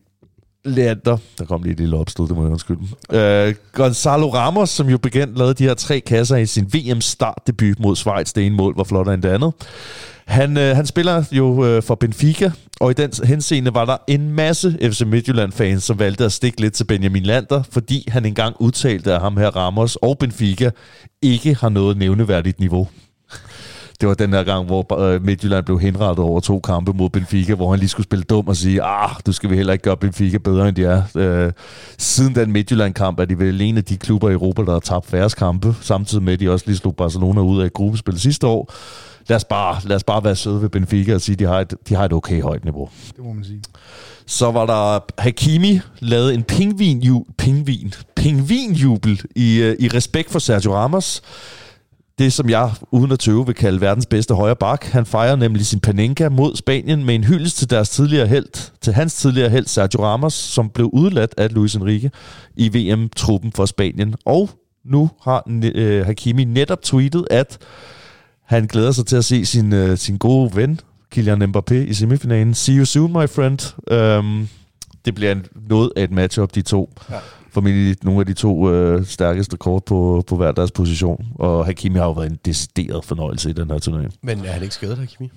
Leander. Der kom lige et lille opstød, det må jeg undskylde. Øh, Gonzalo Ramos, som jo bekendt lavede de her tre kasser i sin VM-startdebut mod Schweiz. Det ene mål var flottere end det andet. Han, øh, han spiller jo øh, for Benfica, og i den henseende var der en masse FC Midtjylland-fans, som valgte at stikke lidt til Benjamin Lander, fordi han engang udtalte, at ham her Ramos og Benfica ikke har noget nævneværdigt niveau. Det var den der gang, hvor øh, Midtjylland blev henrettet over to kampe mod Benfica, hvor han lige skulle spille dum og sige, ah, du skal vi heller ikke gøre Benfica bedre, end de er. Øh, siden den Midtjylland-kamp er de vel en af de klubber i Europa, der har tabt færre kampe, samtidig med, at de også lige slog Barcelona ud af et gruppespil sidste år. Lad os, bare, lad os bare være søde ved Benfica og sige, at de har et, de har et okay højt niveau. Det må man sige. Så var der Hakimi lavet en pingvin, pingvin, pingvinjubel i, øh, i respekt for Sergio Ramos det, som jeg uden at tøve vil kalde verdens bedste højre bak. Han fejrer nemlig sin Panenka mod Spanien med en hyldest til deres tidligere held, til hans tidligere held Sergio Ramos, som blev udladt af Luis Enrique i VM-truppen for Spanien. Og nu har øh, Hakimi netop tweetet, at han glæder sig til at se sin, øh, sin gode ven, Kylian Mbappé, i semifinalen. See you soon, my friend. Øhm, det bliver en, noget af et matchup, de to. Ja formentlig nogle af de to øh, stærkeste kort på, på hver deres position. Og Hakimi har jo været en decideret fornøjelse i den her turnering. Men er han ikke skadet, Hakimi?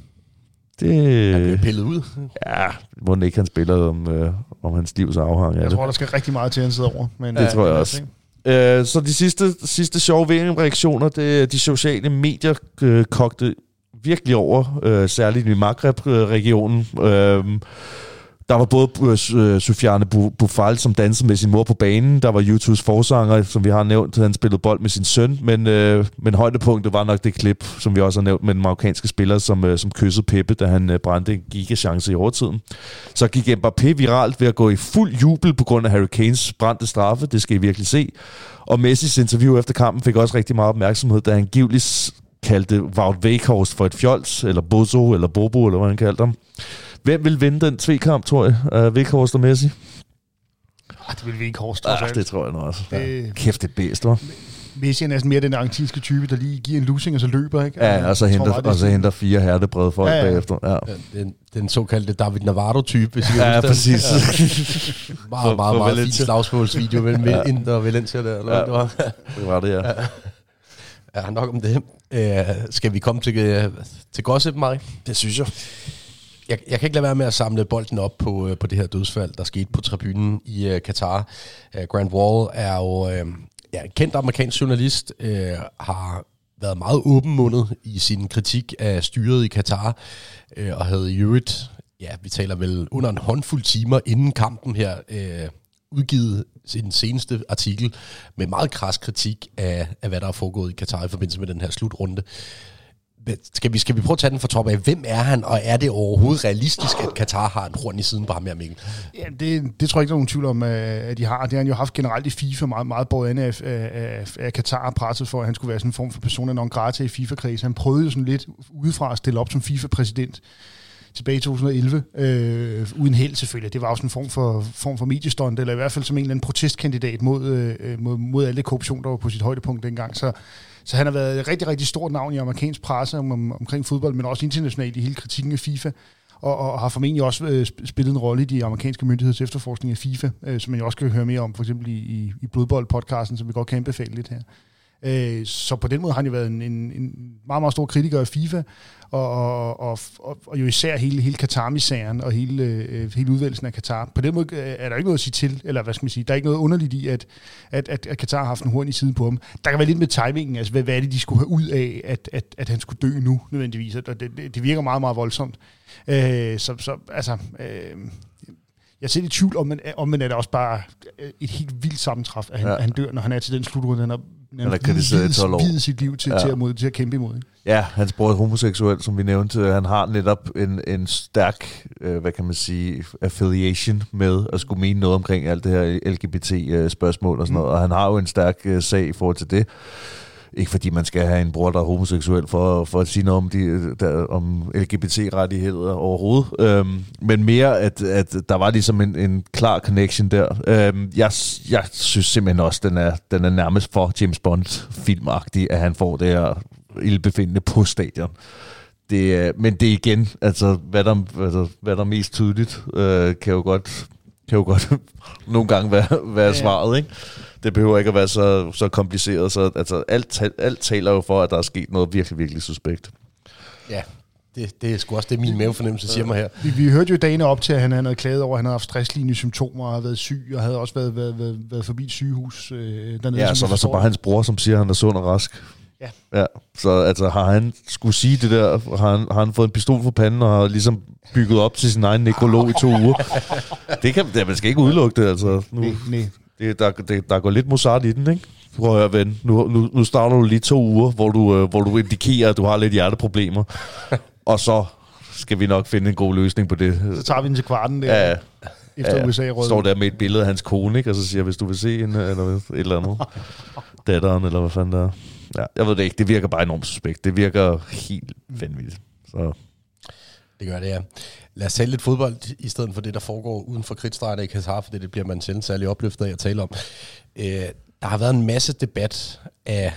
Det... Han er pillet ud. Ja, må ikke han spiller om, øh, om hans livs afhang. Jeg tror, der skal rigtig meget til, at han sidder over. Men, det ja, tror jeg også. Øh, så de sidste, sidste sjove VM-reaktioner, det de sociale medier øh, kogte virkelig over, øh, særligt i Maghreb-regionen. Øh, der var både øh, uh, Sofiane øh, Bufal, som dansede med sin mor på banen. Der var YouTubes forsanger, som vi har nævnt. Han spillede bold med sin søn. Men, uh, men højdepunktet var nok det klip, som vi også har nævnt, med den marokkanske spiller, som, uh, som kyssede Peppe, da han uh, brændte en gigachance i overtiden. Så gik Mbappé viralt ved at gå i fuld jubel på grund af Harry Kanes brændte straffe. Det skal I virkelig se. Og Messis interview efter kampen fik også rigtig meget opmærksomhed, da han givetvis kaldte Wout Weghorst for et fjols, eller Bozo, eller Bobo, eller hvad han kaldte ham. Hvem vil vinde den tvekamp, tror jeg? Uh, Vikhorst og Messi? Ah, det vil Vikhorst. Ja, det tror jeg nok også. Det... Kæft, det er bedst, hva'? Messi er næsten mere den argentinske type, der lige giver en losing, og så løber, ikke? Ja, og så henter, og så henter fire hertebrede folk ja, ja. bagefter. Ja. ja den, den såkaldte David Navarro-type, hvis I Ja, ja præcis. Ja. meget, meget, meget fint slagsmålsvideo mellem ja. Inter og Valencia der. Eller ja. det, var. det var det, ja. ja. Ja, nok om det. Uh, skal vi komme til, til gossip, Marie? Det synes jeg jeg, jeg kan ikke lade være med at samle bolden op på, øh, på det her dødsfald, der skete på tribunen i øh, Katar. Øh, Grant Wall er jo øh, ja, en kendt amerikansk journalist, øh, har været meget åbenmundet i sin kritik af styret i Katar, øh, og havde i øvrigt, ja, vi taler vel under en håndfuld timer inden kampen her, øh, udgivet sin seneste artikel med meget kras kritik af, af, hvad der er foregået i Katar i forbindelse med den her slutrunde skal vi, skal vi prøve at tage den fra top af? Hvem er han, og er det overhovedet realistisk, at Katar har en horn i siden på ham her, Mikkel? Ja, det, det tror jeg ikke, der er nogen tvivl om, øh, at de har. Det har han jo haft generelt i FIFA meget, meget både af, af, af Katar presset for, at han skulle være sådan en form for persona non grata i FIFA-kreds. Han prøvede jo sådan lidt udefra at stille op som FIFA-præsident tilbage i 2011, øh, uden held selvfølgelig. Det var også en form for, form for mediestånd, eller i hvert fald som en eller anden protestkandidat mod, øh, øh mod, mod alle korruption, der var på sit højdepunkt dengang. Så så han har været et rigtig, rigtig stort navn i amerikansk presse om, om, omkring fodbold, men også internationalt i hele kritikken af FIFA og, og har formentlig også øh, spillet en rolle i de amerikanske myndigheds efterforskning af FIFA, øh, som man jo også kan høre mere om, for eksempel i, i, i Blodbold-podcasten, som vi godt kan anbefale lidt her. Øh, så på den måde har han jo været en, en, en meget, meget stor kritiker af FIFA, og, og, og, og, og jo især hele, hele Katar-misæren og hele, øh, hele udvalgelsen af Katar. På den måde er der ikke noget at sige til, eller hvad skal man sige, der er ikke noget underligt i, at, at, at, at Katar har haft en horn i siden på ham. Der kan være lidt med timingen, altså hvad, hvad er det, de skulle have ud af, at, at, at han skulle dø nu, nødvendigvis. Og det, det virker meget, meget voldsomt. Øh, så, så altså... Øh, jeg er selv i tvivl om, men, om men er det også bare et helt vildt sammentræf, at han, ja. han dør, når han er til den slutrunde. Han har Han har kritiseret i 12 år. videt sit liv til, Ja. til, at, mod, til at kæmpe imod. Ikke? Ja, hans bror er homoseksuel, som vi nævnte. Han har netop en, en stærk, øh, hvad kan man sige, affiliation med at skulle mene noget omkring alt det her LGBT-spørgsmål og sådan noget. Og han har jo en stærk øh, sag i forhold til det. Ikke fordi man skal have en bror, der er homoseksuel, for, for at sige noget om, de, der, om LGBT-rettigheder overhovedet. Øhm, men mere, at, at der var ligesom en, en klar connection der. Øhm, jeg, jeg synes simpelthen også, den er, den er nærmest for James Bond-filmagtig, at han får det her ildbefindende på stadion. Det, er- men det er igen, altså hvad der, altså, hvad der er mest tydeligt, øh, kan jo godt, kan jo godt nogle gange være, være ja. svaret, ikke? Det behøver ikke at være så, så kompliceret, så altså, alt, alt taler jo for, at der er sket noget virkelig, virkelig suspekt. Ja, det, det er sgu også det, min mavefornemmelse siger mig her. Vi, vi hørte jo dagene op til, at han, han havde klaget over, at han havde haft stresslignende symptomer og havde været syg, og havde også været, været, været, været forbi et sygehus øh, dernede. Ja, som så der så bare hans bror, som siger, at han er sund og rask. Ja. ja. Så altså, har han skulle sige det der, har han, har han fået en pistol for panden og har ligesom bygget op til sin egen nekrolog i to uger. Det kan, ja, man skal ikke udelukke det, altså. Nu, Nej, nej. Det, der, det, der går lidt Mozart i den, ikke? Prøv at høre, ven. Nu, nu, nu starter du lige to uger, hvor du, øh, hvor du indikerer, at du har lidt hjerteproblemer. og så skal vi nok finde en god løsning på det. Så tager vi den til kvarten der, Ja, ja, efter ja, USA råd. står der med et billede af hans kone, ikke? og så siger, hvis du vil se en, eller et eller andet. Datteren, eller hvad fanden der er. Ja, jeg ved det ikke. Det virker bare enormt suspekt. Det virker helt vanvittigt. Så Det gør det, ja. Lad os tale lidt fodbold, i stedet for det, der foregår uden for kridtstregerne i Katar, for det, det bliver man sjældent særlig opløftet af at tale om. Øh, der har været en masse debat af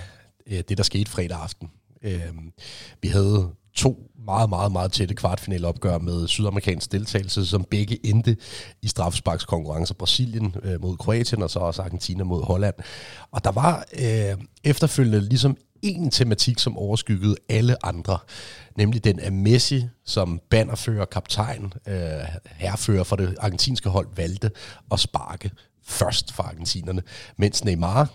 øh, det, der skete fredag aften. Øh, vi havde to meget, meget, meget tætte kvartfinaleopgør med sydamerikansk deltagelse, som begge endte i straffesparkskonkurrencer. Brasilien øh, mod Kroatien, og så også Argentina mod Holland. Og der var øh, efterfølgende ligesom en tematik, som overskyggede alle andre, nemlig den af Messi, som bannerfører, kaptajn, øh, herfører for det argentinske hold, valgte at sparke først for argentinerne, mens Neymar,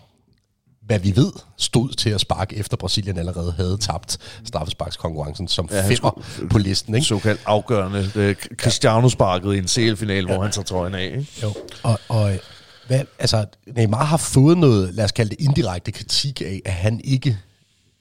hvad vi ved, stod til at sparke efter Brasilien allerede havde tabt straffesparkskonkurrencen som Ja, ja, femmer på listen. Ikke? såkaldt afgørende. Øh, Cristiano sparkede i en CL-final, hvor han tager trøjen af. Ikke? Jo. Og, og hvad, altså, Neymar har fået noget, lad os kalde det indirekte kritik af, at han ikke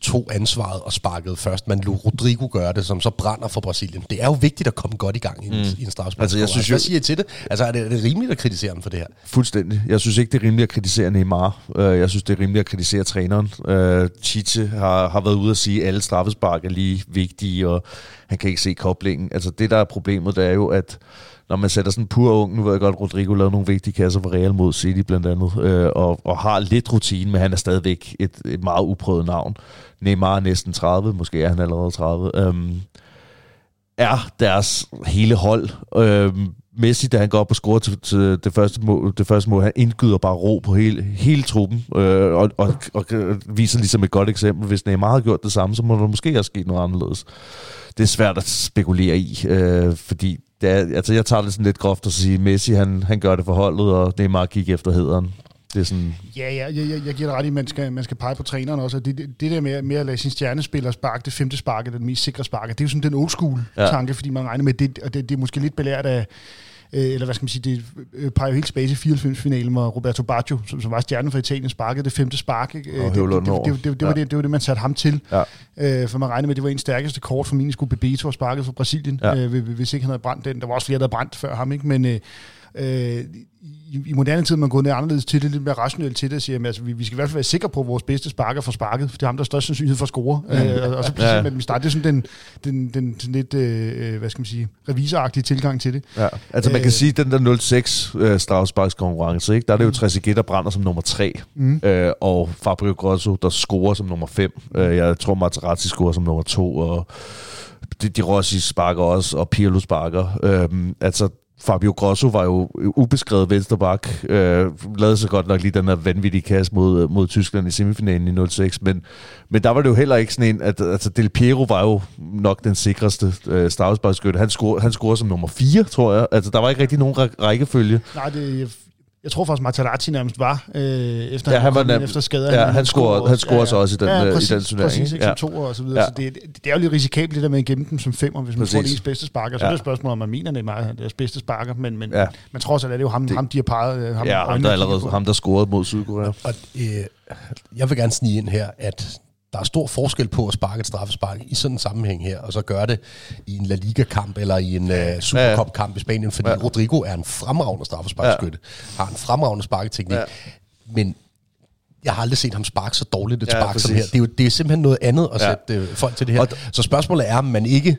tog ansvaret og sparkede først, men lod Rodrigo gøre det, som så brænder for Brasilien. Det er jo vigtigt at komme godt i gang i en, mm. i en straffespark. Altså, jeg synes Hvad jo- siger I til det? Altså, er det, er det rimeligt at kritisere ham for det her? Fuldstændig. Jeg synes ikke, det er rimeligt at kritisere Neymar. Øh, Jeg synes, det er rimeligt at kritisere træneren. Øh, Chiche har, har været ude at sige, at alle straffespark er lige vigtige, og han kan ikke se koblingen. Altså det, der er problemet, det er jo, at når man sætter sådan en pur ung, nu ved jeg godt, Rodrigo lavede nogle vigtige kasser for Real mod City blandt andet, øh, og, og har lidt rutine, men han er stadigvæk et, et meget uprøvet navn. Neymar er næsten 30, måske er han allerede 30. Øhm, er deres hele hold. Øhm, Messi, da han går op og scorer til, til det, første mål, det første mål, han indgyder bare ro på hele, hele truppen, øh, og, og, og viser ligesom et godt eksempel. Hvis Neymar havde gjort det samme, så må der måske have sket noget anderledes. Det er svært at spekulere i, øh, fordi det er, altså jeg tager det sådan lidt groft at sige, Messi han, han gør det for holdet, og Neymar gik efter hederen. Det er sådan, Ja, ja jeg, jeg, jeg giver dig ret i, at man skal, man skal pege på træneren også. Og det, det, det der med, med at lade sin stjernespiller sparke, det femte spark, er den mest sikre spark, det er jo sådan den old school Ja. ja. tanke, fordi man regner med, det, og det, det er måske lidt belært af, øh, eller hvad skal man sige, det øh, peger jo helt tilbage til 94-finalen, hvor Roberto Baggio, som, som var stjernen for Italien, sparkede det femte spark. ikke? Og det, det, det, over. det, det, det, var Ja. det, det var det, man satte ham til. ja. Øh, for man regner med, at det var en stærkeste kort, formentlig skulle Bebeto have sparket for Brasilien, Ja. ja. øh, hvis ikke han havde brændt den. Der var også flere, der havde brændt før ham, ikke? men øh, øh, i, i moderne tid man gået ned anderledes til det, lidt mere rationelt til det, og siger, at altså, vi, vi skal i hvert fald være sikre på, at vores bedste sparker får sparket, for det er ham, der er størst sandsynlighed for at score. Øh, og, og så Ja. ja. man starter. Det er sådan den, den, den sådan lidt, øh, hvad skal man sige, revisoragtige tilgang til det. Ja, altså man kan Øh. sige, at den der 0-6 øh, konkurrence, ikke? der er det jo Trezeguet, der brænder som nummer 3, Mm. øh, og Fabio Grosso, der scorer som nummer 5. Øh, jeg tror, Materazzi scorer som nummer 2, og de, de Rossi sparker også, og Pirlo sparker. Øh, altså, Fabio Grosso var jo ubeskrevet vensterbak, øh, lavede så godt nok lige den her vanvittige kasse mod, øh, mod Tyskland i semifinalen i 06, men, men der var det jo heller ikke sådan en, at altså Del Piero var jo nok den sikreste øh, stavsbakskytte. Han scorede, han scorede som nummer 4, tror jeg. Altså der var ikke rigtig nogen rækkefølge. Nej, det, jeg tror faktisk, Materazzi nærmest var, øh, efter, Ja, han var nem- efter skader. Ja, Han- han scorede- han scorede så også i den, øh, i præcis, den turnering, Præcis, ikke? Ja. Som to og så videre. Ja. Så det, det er jo lidt risikabelt, det der med at gemme dem som femmer, hvis man Præcis. får det ens bedste sparker. Så Ja. er det et spørgsmål, om man mener, det er meget deres bedste sparker. Men, men, Ja. men trods alt er det jo ham, Det- ham de har peget. øh, Ham, Ja, ham der, allerede, ham, der scorede mod Sydkorea. Og øh, jeg vil gerne snige ind her, at der er stor forskel på at sparke et straffespark i sådan en sammenhæng her, og så gøre det i en La Liga-kamp eller i en uh, Supercup-kamp i Spanien, fordi Ja. Rodrigo er en fremragende straffesparkskytte, ja. har en fremragende sparketeknik, Ja. men jeg har aldrig set ham sparke så dårligt et Ja, spark som præcis. her. Det er jo det er simpelthen noget andet at Ja. sætte øh, folk til det her. Og så spørgsmålet er, om man ikke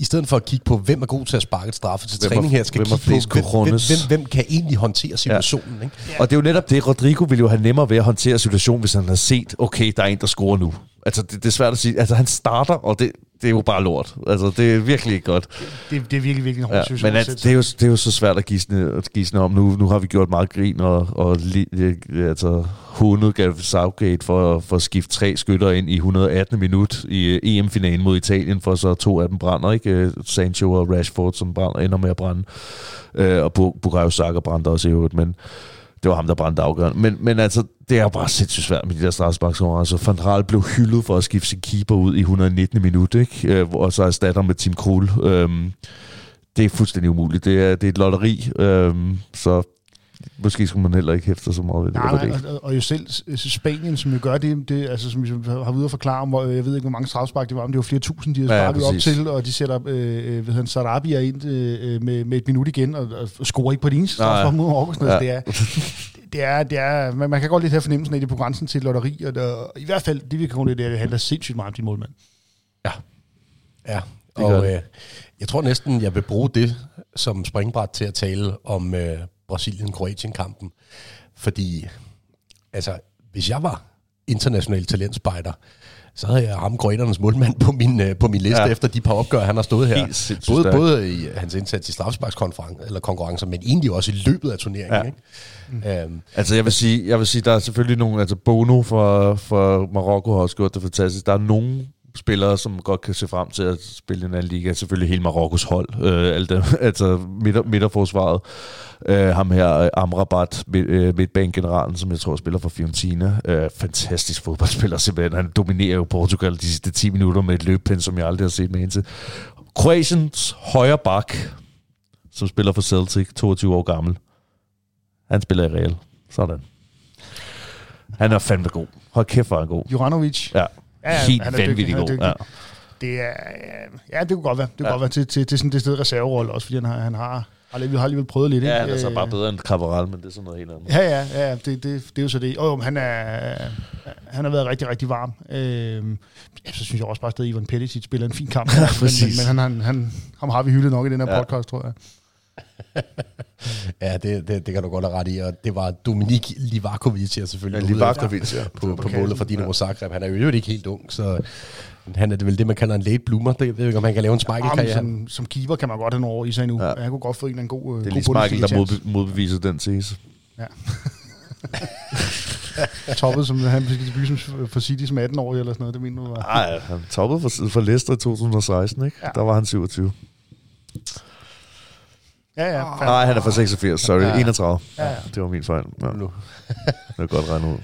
i stedet for at kigge på, hvem er god til at sparke et straffe til Hvem træning her, skal hvem kigge på, hvem, hvem, hvem, hvem kan egentlig håndtere situationen. Ikke? Og det er jo netop det, Rodrigo ville jo have nemmere ved at håndtere situationen, hvis han har set, okay, der er en, der scorer nu. Altså, det, det er svært at sige. Altså, han starter, og det, det er jo bare lort. Altså, det er virkelig ikke godt. Det, det er virkelig, virkelig en hård Ja, situation. men sætte det, er jo, det er jo så svært at gisne, at gisne om. Nu, nu har vi gjort meget grin og, og li, øh, altså, hundet Gareth Southgate for, for at skifte tre skytter ind i 118. minut i øh, EM-finalen mod Italien, for så to af dem brænder, ikke? Øh, Sancho og Rashford, som brænder, ender med at brænde. Øh, og Bu- Bukayo Saka brændte også i øvrigt, men det var ham, der brændte afgørende. Men, men altså, det er bare sindssygt svært med de der straffesparkskonkurrencer. Van Raal blev hyldet for at skifte sin keeper ud i 119. minut, ikke? Øh, og så erstatter med Tim Krul. Øhm, det er fuldstændig umuligt. Det er, det er et lotteri, øhm, så måske skulle man heller ikke hæfte så meget ved det. Nej, nej, ikke. og, og jo selv s- Spanien, som jo gør det, det altså, som vi har været ude at forklare om, hvor, jeg ved ikke, hvor mange strafspark det var, men det var flere tusind, de har Ja, ja, sparket op til, og de sætter øh, hvad hedder han, Sarabia ind øh, med, med et minut igen, og, og scorer ikke på det eneste strafspark mod Marokko. Ja. Ja. Det er, det er, det er, man, man kan godt lidt have fornemmelsen af, at det er på grænsen til lotteri, og der, i hvert fald, det vi kan konkludere, det er, handler sindssygt meget om din målmand. Ja, og det. øh, jeg tror næsten, jeg vil bruge det som springbræt til at tale om øh, Brasilien-Kroatien-kampen. Fordi, altså, hvis jeg var international talentspejder, så havde jeg ham kroaternes målmand på min, øh, på min liste Ja. efter de par opgør, han har stået her. Helt Både, både i hans indsats i eller konkurrencer, men egentlig også i løbet af turneringen. Ja. Ikke? Øhm, Altså, jeg vil sige, jeg vil sige, der er selvfølgelig nogle, altså Bono for, for Marokko har også gjort det fantastisk. Der er nogle spillere, som godt kan se frem til at spille i en anden liga. Selvfølgelig hele Marokkos hold, øh, alt det, altså midter, midterforsvaret. Øh, ham her, Amrabat, midt, øh, midtbanegeneralen, som jeg tror spiller for Fiorentina. Øh, fantastisk fodboldspiller simpelthen. Han dominerer jo Portugal de sidste 10 minutter med et løbpind, som jeg aldrig har set med til. Kroatiens højre bak, som spiller for Celtic, 22 år gammel. Han spiller i Real. Sådan. Han er fandme god. Hold kæft, hvor er han god. Juranovic, Ja, Ja, ja, helt han er vanvittig god. Ja. det er, ja, det kunne godt være. Det kunne Ja. godt være til, til, til sådan det sted reserverolle også, fordi han har, han har, har, alligevel, har alligevel prøvet lidt. Ja, ikke? han er så Øh, bare bedre end Cabral, men det er sådan noget helt andet. Ja, ja, ja det, det, det er jo så det. Og jo, men han, er, han har været rigtig, rigtig varm. Øhm, ja, så synes jeg også bare, at Ivan Perisic spiller en fin kamp. men, men, præcis. men han, han, han, ham har vi hyldet nok i den her Ja. podcast, tror jeg. ja, det, det, det kan du godt have ret i. Og det var Dominik Livakovic, jeg selvfølgelig. Ja, Livakovic, ja. på, på målet for Dinamo Zagreb. Han er jo ikke helt ung, så han er det vel det, man kalder en late bloomer. Det, jeg ved ikke, om han kan lave en Jamen, smike-karriere. som, som keeper kan man godt have nogle år i sig nu. Ja. Ja. Han kunne godt få en eller anden god øh, Det er god lige Michael, der modbe- modbeviser den tese. Toppet, som han fik debut som for City som 18-årig eller sådan noget. Det mener du var. Nej, han toppede for, for Leicester i 2016, ikke? Ja. Ja. Der var han 27. Ja, ja. fair. Nej, han er fra 86, sorry. Ja. 31. Ja, ja. Det var min fejl. Ja, Nu. det er godt regnet ud.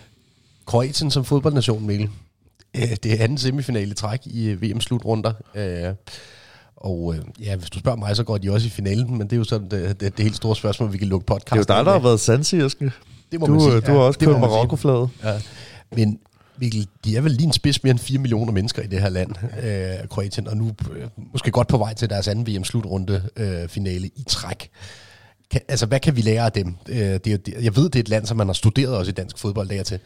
Kroatien som fodboldnation, Mikkel. Øh, Det er anden semifinale i træk i øh, VM-slutrunder. Øh, Og øh, ja, hvis du spørger mig, så går de også i finalen, men det er jo sådan det, det, det helt store spørgsmål, vi kan lukke Det er podcasten jo dig, der har været sansi, Eske. Det må Du, man sige. du har også det må kørt. Marokko-flaget. Ja. Men Mikkel, de er vel lige en spids mere end 4 millioner mennesker i det her land, øh, Kroatien, og nu øh, måske godt på vej til deres anden VM-slutrunde øh, finale i træk. Kan, altså, hvad kan vi lære af dem? Øh, det er, det, jeg ved, det er et land, som man har studeret også i dansk fodbold der til.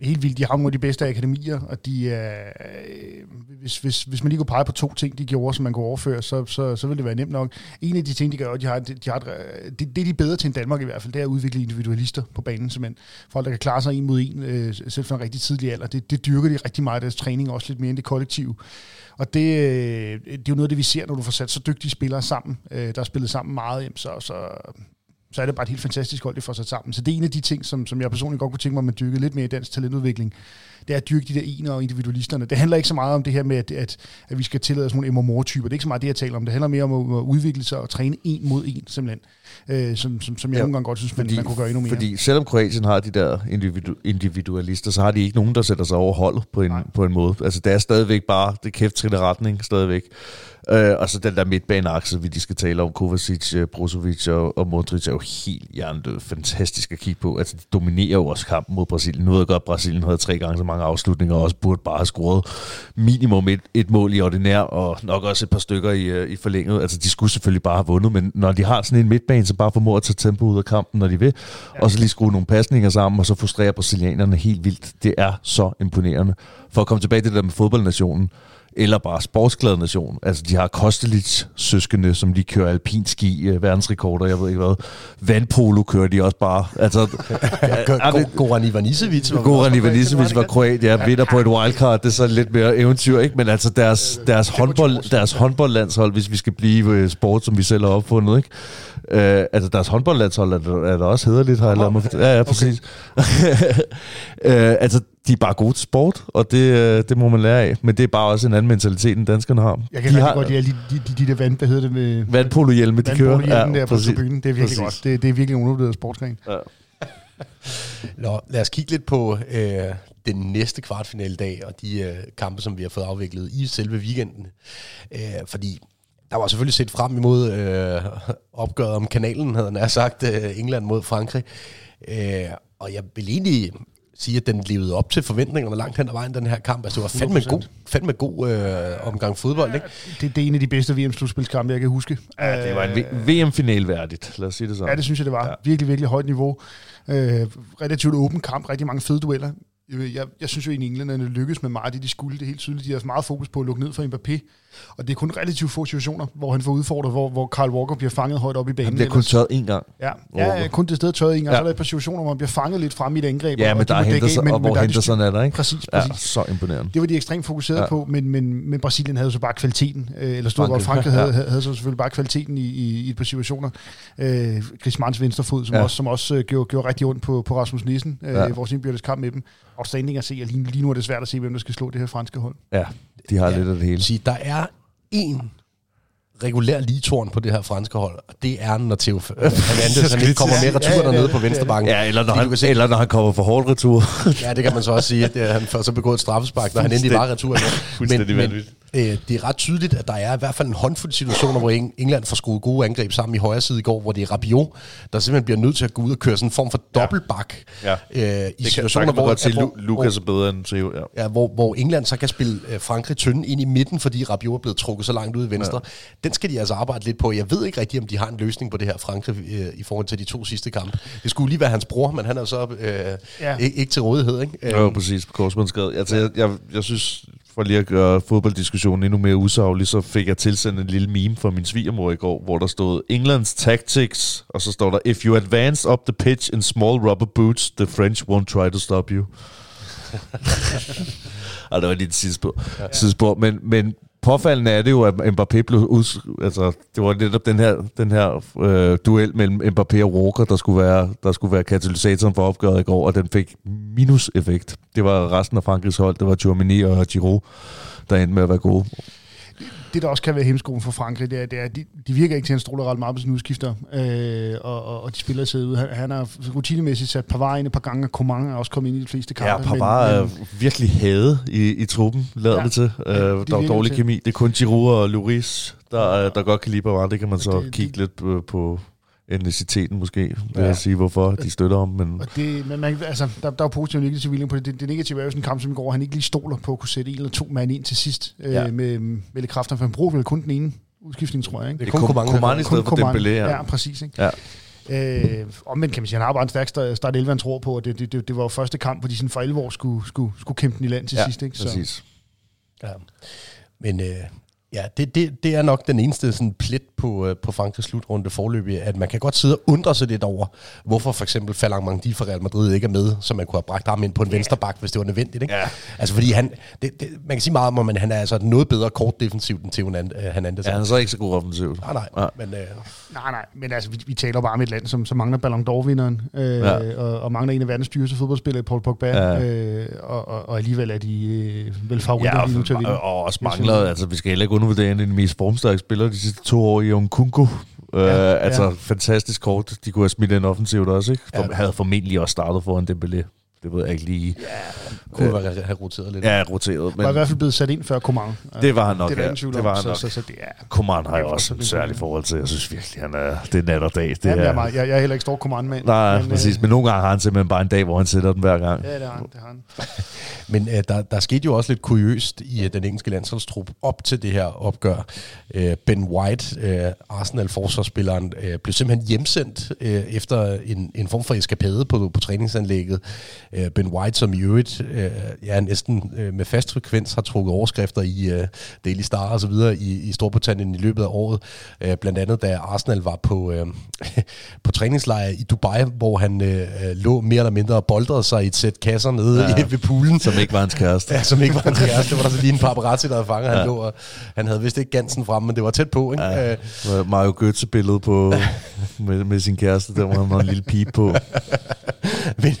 helt vildt. De har nogle af de bedste akademier, og de øh, hvis, hvis, hvis man lige kunne pege på to ting, de gjorde, som man kunne overføre, så, så, så ville det være nemt nok. En af de ting, de gør, de har, de har det, det, de er bedre til end Danmark i hvert fald, det er at udvikle individualister på banen, simpelthen. Folk, der kan klare sig en mod en, øh, selv fra en rigtig tidlig alder. Det, det dyrker de rigtig meget deres træning, også lidt mere end det kollektive. Og det, øh, det er jo noget af det, vi ser, når du får sat så dygtige spillere sammen, øh, der har spillet sammen meget, så, så, så er det bare et helt fantastisk hold, det får sat sammen. Så det er en af de ting, som, som jeg personligt godt kunne tænke mig, at man dykkede lidt mere i dansk talentudvikling. det er at dyrke de der ene og individualisterne. Det handler ikke så meget om det her med, at, at, at vi skal tillade os nogle MMO-typer. Det er ikke så meget det, jeg taler om. Det handler mere om at, udvikle sig og træne en mod en, simpelthen. Øh, som, som, som jeg ja, nogle gange godt synes, man, man kunne gøre endnu mere. Fordi selvom Kroatien har de der individu- individualister, så har de ikke nogen, der sætter sig over holdet på en, på en måde. Altså det er stadigvæk bare, det kæft retning stadigvæk. Øh, og så den der midtbaneakse, vi de skal tale om, Kovacic, øh, Brozovic og, og Modric er jo helt hjernedød. Fantastisk at kigge på. Altså, de dominerer jo også kampen mod Brasilien. Nu ved jeg godt, at Brasilien havde tre gange så mange afslutninger, og også burde bare have scoret minimum et, et mål i ordinær, og nok også et par stykker i, øh, i forlænget. Altså, de skulle selvfølgelig bare have vundet, men når de har sådan en midtbane, så bare formår at tage tempo ud af kampen, når de vil, ja. og så lige skrue nogle pasninger sammen, og så frustrerer brasilianerne helt vildt. Det er så imponerende. For at komme tilbage til det der med fodboldnationen, eller bare sportsglad nation. Altså, de har Kostelic søskende, som de kører alpinski, uh, verdensrekorder, jeg ved ikke hvad. Vandpolo kører de også bare. Altså, Goran Ivanisevic var Goran Ivanisevic var kroat, ja, vinder på et wildcard, det er så lidt mere eventyr, ikke? Men altså, deres, deres, håndbold, deres håndboldlandshold, hvis vi skal blive øh, sport, som vi selv har opfundet, ikke? Uh, altså, deres håndboldlandshold er, er der også hederligt, har jeg lavet mig Ja, ja, præcis. Okay. uh, altså, de er bare gode til sport, og det, øh, det må man lære af. Men det er bare også en anden mentalitet, end danskerne har. Jeg kan de har, godt lide de, de, de, de der vand, hvad hedder det med... Vandpolo-hjelme, de kører. Vandpolo-hjelme ja, der på tribunen, det er virkelig præcis. godt. Det, det er virkelig en undervurderet sportsgren. Ja. Nå, lad os kigge lidt på øh, den næste kvartfinale dag, og de øh, kampe, som vi har fået afviklet i selve weekenden. Øh, fordi der var selvfølgelig set frem imod øh, opgøret om kanalen, havde han sagt, øh, England mod Frankrig. Øh, og jeg vil egentlig sige, at den levede op til forventningerne langt hen ad vejen, den her kamp. Altså, det var fandme 100%. god, fandme god øh, omgang fodbold, ikke? Det, det er en af de bedste VM-slutspilskampe, jeg kan huske. Ja, det var en VM-final værdigt, lad os sige det sådan. Ja, det synes jeg, det var. Ja. Virkelig, virkelig højt niveau. Øh, relativt åben kamp, rigtig mange fede dueller. Jeg, jeg synes jo egentlig, at englænderne lykkedes med meget det, de skulle. Det er helt tydeligt. De har meget fokus på at lukke ned for Mbappé. Og det er kun relativt få situationer, hvor han får udfordret, hvor, hvor Carl Walker bliver fanget højt op i banen. Han bliver kun tørret én gang. Ja, ja kun det sted tørret én gang. Ja. Så er der et par situationer, hvor man bliver fanget lidt frem i et angreb. Ja, men der er Henderson, og hvor Henderson er der, ikke? Præcis, præcis. Ja, så imponerende. Det var de ekstremt fokuseret ja. på, men, men, men Brasilien havde så bare kvaliteten. Øh, eller stod, hvor Frankrig havde, ja. havde, så selvfølgelig bare kvaliteten i, i, i et par situationer. Øh, Griezmanns venstrefod, som ja. også, som også uh, gjorde, gjorde rigtig ondt på, på Rasmus Nissen, øh, ja. vores indbyrdes kamp med dem. Outstanding at se, og lige, lige nu er det svært at se, hvem der skal slå det her franske hold. Ja, de har ja. lidt af det hele. Sige, der er en regulær ligetårn på det her franske hold, og det er, når Theo Hernandez han ikke kommer med retur ja, ja, dernede på venstre bank. Ja, eller når, han, se, eller når han kommer for hårdt retur. ja, det kan man så også sige, at han får så begået et straffespark, når han endelig var retur. Men, men, øh, det er ret tydeligt, at der er i hvert fald en håndfuld situationer, hvor England får skruet gode angreb sammen i højre side i går, hvor det er Rabiot, der simpelthen bliver nødt til at gå ud og køre sådan en form for dobbeltbak. Ja. Øh, I det situationer, kan, hvor, godt sige, hvor, Lukas er bedre end Theo. Ja. ja hvor, hvor England så kan spille øh, Frankrig tynde ind i midten, fordi Rabiot er blevet trukket så langt ud i venstre. Ja. Den skal de altså arbejde lidt på. Jeg ved ikke rigtigt, om de har en løsning på det her Frankrig øh, i forhold til de to sidste kampe. Det skulle lige være hans bror, men han er så øh, ja. ikke, ikke til rådighed. Ikke? Ja, præcis. På korsbåndsskade. Altså, jeg, jeg, jeg synes, for lige at gøre fodbolddiskussionen endnu mere usaglig, så fik jeg tilsendt en lille meme fra min svigermor i går, hvor der stod Englands tactics, og så står der, If you advance up the pitch in small rubber boots, the French won't try to stop you. og det var lige et sidespor. Ja. Men, men påfaldende er det jo, at Mbappé blev ud, altså, det var netop den her, den her øh, duel mellem Mbappé og Walker, der skulle, være, der skulle være katalysatoren for opgøret i går, og den fik minus-effekt. Det var resten af Frankrigs hold, det var Tchouameni og Giroud, der endte med at være gode det, der også kan være hemskoen for Frankrig, det er, det er de, de virker ikke til, at han stoler ret meget på sine udskifter, øh, og, og, og de spiller sig ud. Han, han har rutinemæssigt sat Pavard ind et par gange, og Coman er også kommet ind i de fleste kampe. Ja, Pavard men, er virkelig hadet i, i truppen, lader ja, det til. Øh, ja, de der er dårlig til. kemi. Det er kun Giroud og Lloris, der, der godt kan lide Pavard. Det kan man så det, kigge de, lidt på etniciteten måske, vil ja. jeg sige, hvorfor de støtter ham. Men, og det, men man, altså, der, der er positiv og negativ vilje på det. det. Det negative er jo sådan en kamp som i går, han ikke lige stoler på at kunne sætte en eller to mand ind til sidst ja. øh, med, med kræfter, for han bruger vel kun den ene udskiftning, tror jeg. Ikke? Det er kun Coman i stedet for Dembélé. Ja. ja, præcis. Ikke? Ja. Øh, men kan man sige, han har bare en stærk start 11, han tror på, og det, det, det, det var jo første kamp, hvor de sådan for 11 år skulle, skulle, skulle kæmpe den i land til ja, sidst. Ikke? Så. præcis. Ja. Men øh, Ja, det, det, det er nok den eneste sådan plet på, øh, på Frankrigs slutrunde forløb, at man kan godt sidde og undre sig lidt over, hvorfor for eksempel Falang Mangdi fra Real Madrid ikke er med, så man kunne have bragt ham ind på en yeah. venstre bak, hvis det var nødvendigt. Ikke? Ja. Altså fordi han, det, det, man kan sige meget om, men han er altså noget bedre kort defensivt end Theo Hernandez. Ja, han er så ikke så god offensivt. Nej, nej. Ja. Men, øh, Nej, nej, men altså, vi, vi taler bare om et land, som, som mangler Ballon d'Or-vinderen, øh, Ja. ja. og, og mangler en af verdens dyreste fodboldspillere, Paul Pogba, Ja. ja. øh, og, og, og alligevel er de øh, vel favoritter Ja, ja, lige nu til at og, vinde. og også mangler, altså vi skal heller ikke undervurdere en af de mest formstærke spillere de sidste to år i Onkunku. Ja, Ja, altså fantastisk kort. De kunne have smidt en offensivt også, ikke? For, Ja. Havde formentlig også startet foran Dembélé. Det ved jeg ikke lige. kunne øh, have have roteret lidt. Ja, roteret. var i Men hvert fald blevet sat ind før Coman. det var han nok, det er der ja. tvivl Det var han så, nok. så, så, det er... Koman har jo også et særligt forhold til. Jeg synes virkelig, han er, det er nat og dag. Det Ja, er, jeg, er meget, jeg, jeg er heller ikke stor Coman-mand. Nej, men, præcis. Øh, Men nogle gange har han simpelthen bare en dag, hvor han sætter den hver gang. ja, det har han. Det har han. Men øh, der, der skete jo også lidt kuriøst i øh, den engelske landsholdstrup op til det her opgør. Øh, ben White, øh, Arsenal-forsvarsspilleren, øh, blev simpelthen hjemsendt øh, efter en, en form for eskapade på, på træningsanlægget. Øh, ben White, som i øvrigt øh, ja, næsten øh, med fast frekvens har trukket overskrifter i øh, Daily Star og så videre i, i Storbritannien i løbet af året. Øh, blandt andet da Arsenal var på, øh, på træningslejr i Dubai, hvor han øh, øh, lå mere eller mindre og boldrede sig i et sæt kasser nede Ja. ja. ved poolen. Som ikke var hans kæreste. Ja, som ikke var hans kæreste. Det var der så lige en paparazzi, der havde fanget. Han, Ja. lå, og, han havde vist ikke gansen fremme, men det var tæt på. Ikke? Ja. Øh. Mario Götze-billede på, med, med sin kæreste, der var han en lille pige på. men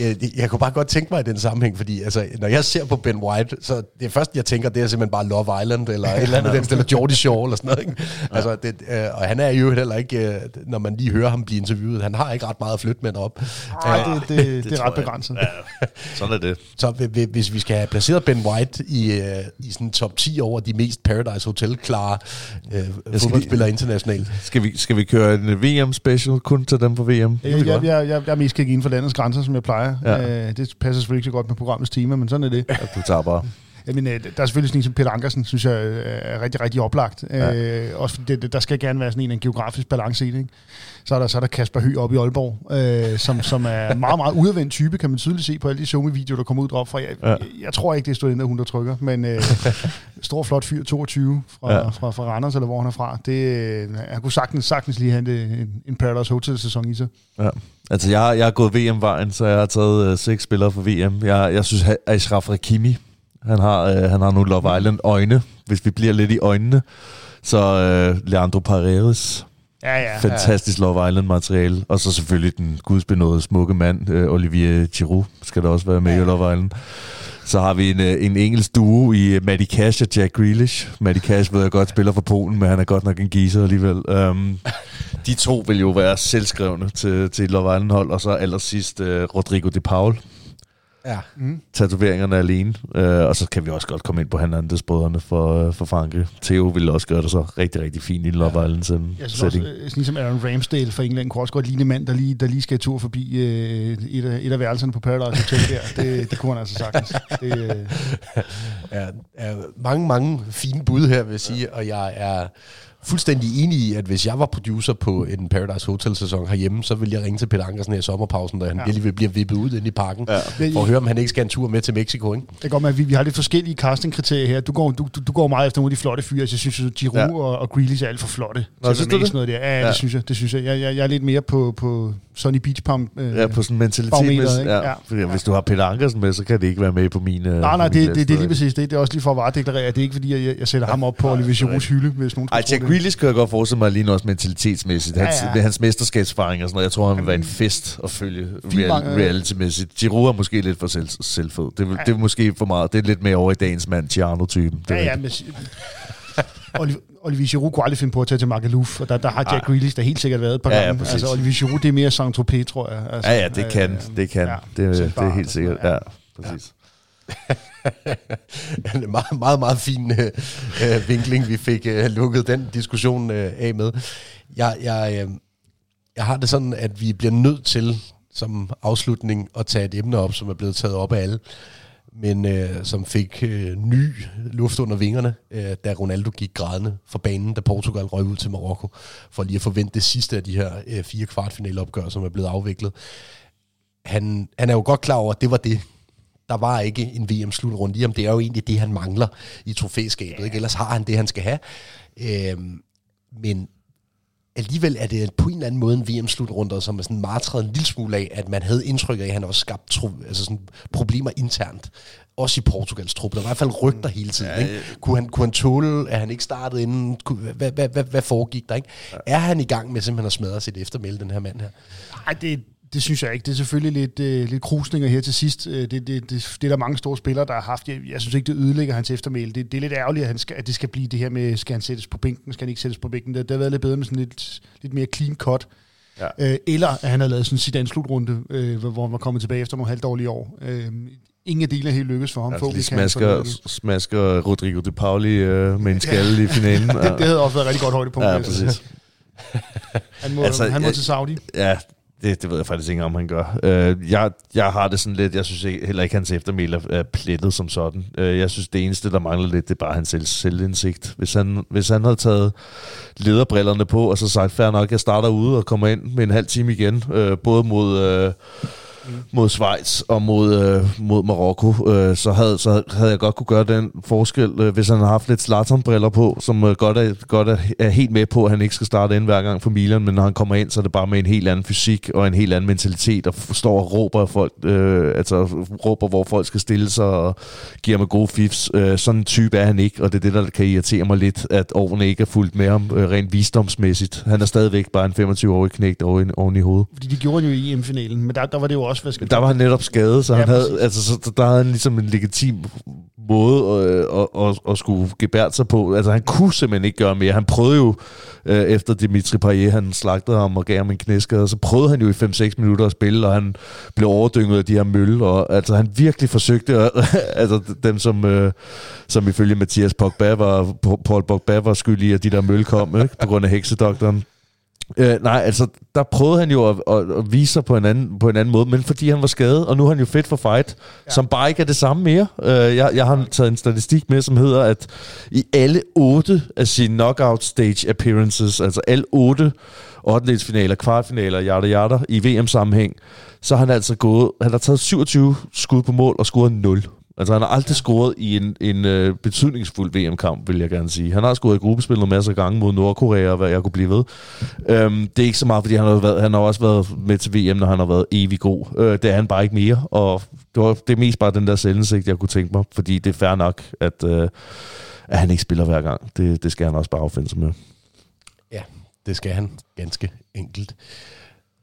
øh, øh, jeg kunne bare godt tænke mig i den sammenhæng, fordi altså, når jeg ser på Ben White, så det første, jeg tænker, det er simpelthen bare Love Island, eller et eller andet, den stiller Geordie Shore, eller sådan noget. Ikke? Altså, det, øh, og han er jo heller ikke, øh, når man lige hører ham blive interviewet, han har ikke ret meget at flytte med op. Ej, det, det, det, det er ret jeg. begrænset. Ja, sådan er det. Så hvi- hvi- hvis vi skal have placeret Ben White i, øh, i sådan top 10 over de mest Paradise Hotel-klare øh, fodboldspillere internationalt, Skal vi, skal vi køre en VM-special kun til dem på VM? Jeg, jeg, jeg, jeg, jeg er mest ikke inden for landets grænser, som jeg plejer. Ja. Øh, det passer selvfølgelig ikke så godt med programmets tema, men sådan er det. Ja, du tager bare. Jamen, øh, der er selvfølgelig sådan en som Peter Ankersen, synes jeg øh, er rigtig, rigtig oplagt. Ja. Øh, også det, der skal gerne være sådan en, en geografisk balance i det. Ikke? Så er der, så er der Kasper Høgh oppe i Aalborg, øh, som, som er meget, meget udadvendt type, kan man tydeligt se på alle de Zoom-videoer, der kommer ud derop fra. Jeg, Ja. jeg, jeg tror ikke, det er der hun der trykker, men øh, stor, flot fyr, 22 fra, Ja. fra, fra Randers, eller hvor han er fra. Det, øh, han kunne sagtens, sagtens lige have en, en, Paradise Hotel-sæson i sig. Ja. Altså, jeg, jeg har gået VM-vejen, så jeg har taget øh, seks spillere for VM. Jeg, jeg synes, at Ashraf Hakimi, han har, øh, han har nu Love Island-øjne, hvis vi bliver lidt i øjnene. Så øh, Leandro Paredes, Ja, ja. fantastisk Love Island-materiale. Og så selvfølgelig den gudsbenåede smukke mand, øh, Olivier Giroud, skal der også være med ja. i Love Island. Så har vi en, øh, en engelsk duo i øh, Matty Cash og Jack Grealish. Matty Cash ved jeg godt spiller for Polen, men han er godt nok en geezer alligevel. Um, de to vil jo være selvskrevne til, til Love Island-hold. Og så allersidst uh, Rodrigo de Paul. Ja. Mm. Tatoveringerne alene. Uh, og så kan vi også godt komme ind på Hernandez brødrene for, uh, for Frankrig. Theo ville også gøre det så rigtig, rigtig fint i Love Island Jeg synes setting. øh, ligesom Aaron Ramsdale fra England kunne også godt ligne en mand, der lige, der lige skal tur forbi øh, et, af, et af værelserne på Paradise Hotel der. Det, det kunne han altså sagtens. Det, øh, er, er mange, mange fine bud her, vil jeg sige, og jeg er fuldstændig enig i, at hvis jeg var producer på en Paradise Hotel-sæson herhjemme, så ville jeg ringe til Peter Ankersen her i sommerpausen, da han Ja. ja. lige bliver vippet ud ind i parken, Ja. ja. for at høre, om han ikke skal en tur med til Mexico, ikke? det være, at vi, vi har lidt forskellige castingkriterier her. Du går, du, du, du går meget efter nogle af de flotte fyre. Altså, jeg synes, at Giroud Ja. ja. og, og Grealish er alt for flotte. Nå, synes du med det? sådan noget der. Ja, ja, Ja. det synes jeg. Det synes jeg. Jeg, jeg, jeg er lidt mere på, på Sonny Beach Pump. Øh, Ja, på sådan en mentalitet. Ikke? ja, Ja. fordi hvis du har Peter Ankersen med, så kan det ikke være med på min... øh, Nej, nej, min det, det, det er lige præcis det. Det er også lige for at varedeklarere, det er ikke fordi, jeg, jeg sætter ham op på Olivier Girouds hylde, hvis nogen Ej, skulle det. Grealish kan jeg godt forestille mig lige også mentalitetsmæssigt. Hans, Ja, ja. Med hans mesterskabsfaring og sådan noget. Jeg tror, han vil være en fest at følge real, mange- reality-mæssigt. Giroud er måske lidt for selv, selvfed. Det, er- det er måske for meget. Det er lidt mere over i dagens mand, Giano-typen. Det Ja, ja, men Olivier, Giroud kunne aldrig finde på at tage til Magaluf, og der, der har Jack Grealish da helt sikkert været et par Ja, ja, præcis. altså, Olivier Giroud, det er mere Saint-Tropez, tror jeg. Altså, ja, ja, det kan. Det kan. ja, det, til det er helt sikkert. noget, Ja, præcis. en meget, meget, meget fin øh, øh, vinkling, vi fik øh, lukket den diskussion øh, af med. Jeg, jeg, øh, jeg har det sådan, at vi bliver nødt til som afslutning at tage et emne op, som er blevet taget op af alle, men øh, som fik øh, ny luft under vingerne, øh, da Ronaldo gik grædende fra banen, da Portugal røg ud til Marokko, for lige at forvente det sidste af de her øh, fire kvartfinaleopgør, som er blevet afviklet. Han, han er jo godt klar over, at det var det der var ikke en VM-slutrunde i ham. Det er jo egentlig det, han mangler i trofæskabet. Ikke? Ellers har han det, han skal have. Øhm, men alligevel er det på en eller anden måde en VM-slutrunde, som er sådan martret en lille smule af, at man havde indtryk af, at han også skabte tro, altså sådan problemer internt. Også i Portugals truppe. Der var i hvert fald rygter hele tiden. Ja, ikke? Kunne, han, kunne han tåle, at han ikke startede inden? Hvad, hvad, hvad, hvad foregik der? Ikke? Ja. Er han i gang med simpelthen at smadre sit eftermæle, den her mand her? Nej, det, det synes jeg ikke. Det er selvfølgelig lidt, øh, lidt krusninger her til sidst. Øh, det, det, det, det er der mange store spillere, der har haft. Jeg, jeg synes ikke, det ødelægger hans eftermæle. Det, det er lidt ærgerligt, at, han skal, at det skal blive det her med, skal han sættes på bænken, skal han ikke sættes på bænken. Det, det har været lidt bedre med sådan lidt, lidt mere clean cut. Ja. Øh, eller at han har lavet sådan sit slutrunde, øh, hvor han var kommet tilbage efter nogle halvdårlige år. Øh, ingen af delene helt lykkes for ham. Altså, de smasker, smasker Rodrigo de Pauli øh, med en skalle i finalen. det, det havde også været rigtig godt højdepunkt. Ja, præcis. han må, altså, han må til Saudi. Ja, det, det ved jeg faktisk ikke, om han gør. Øh, jeg, jeg har det sådan lidt, jeg synes ikke, heller ikke, hans eftermæl er, er plettet som sådan. Øh, jeg synes, det eneste, der mangler lidt, det er bare hans selv, selvindsigt. Hvis han, hvis han havde taget lederbrillerne på, og så sagt, fair nok, jeg starter ude og kommer ind med en halv time igen, øh, både mod... Øh, Uh, mod Schweiz og mod, øh, mod Marokko, øh, så, havde, så havde jeg godt kunne gøre den forskel, øh, hvis han havde haft lidt Zlatan-briller på, som øh, godt, er, godt er, er helt med på, at han ikke skal starte ind hver gang for Milan, men når han kommer ind, så er det bare med en helt anden fysik og en helt anden mentalitet, og står og råber, folk, øh, altså, råber hvor folk skal stille sig og giver med gode fifs. Øh, sådan en type er han ikke, og det er det, der kan irritere mig lidt, at årene ikke er fuldt med ham øh, rent visdomsmæssigt. Han er stadigvæk bare en 25-årig knægt oven, oven i hovedet. Fordi de gjorde jo i EM-finalen, men der, der var det jo også, hvad skal Der var han netop skadet, så, ja, han havde, altså, så der havde han ligesom en legitim måde at, at, at, at skulle gebære sig på. Altså han kunne simpelthen ikke gøre mere. Han prøvede jo, øh, efter Dimitri Payet, han slagtede ham og gav ham en knæskade, så prøvede han jo i 5-6 minutter at spille, og han blev overdynget af de her mølle, og altså han virkelig forsøgte, at, altså dem som, øh, som ifølge Mathias Pogba var, Paul Pogba var skyldig, at de der mølle kom, ikke? på grund af heksedoktoren. Øh, nej, altså, der prøvede han jo at, at, at vise sig på en, anden, på en anden måde, men fordi han var skadet, og nu er han jo fedt for fight, ja. som bare ikke er det samme mere. Øh, jeg, jeg har taget en statistik med, som hedder, at i alle otte af sine knockout stage appearances, altså alle otte 8. kvartfinaler, yada yada, i VM-sammenhæng, så har han altså gået, han har taget 27 skud på mål og scoret 0. Altså han har aldrig ja. scoret i en, en uh, betydningsfuld VM-kamp, vil jeg gerne sige. Han har scoret i gruppespillet en masse gange mod Nordkorea, og hvad jeg kunne blive ved. Um, det er ikke så meget, fordi han har, været, han har også været med til VM, når han har været evig god. Uh, det er han bare ikke mere, og det, var, det er mest bare den der selvindsigt, jeg kunne tænke mig, fordi det er fair nok, at, uh, at han ikke spiller hver gang. Det, det skal han også bare affinde sig med. Ja, det skal han ganske enkelt.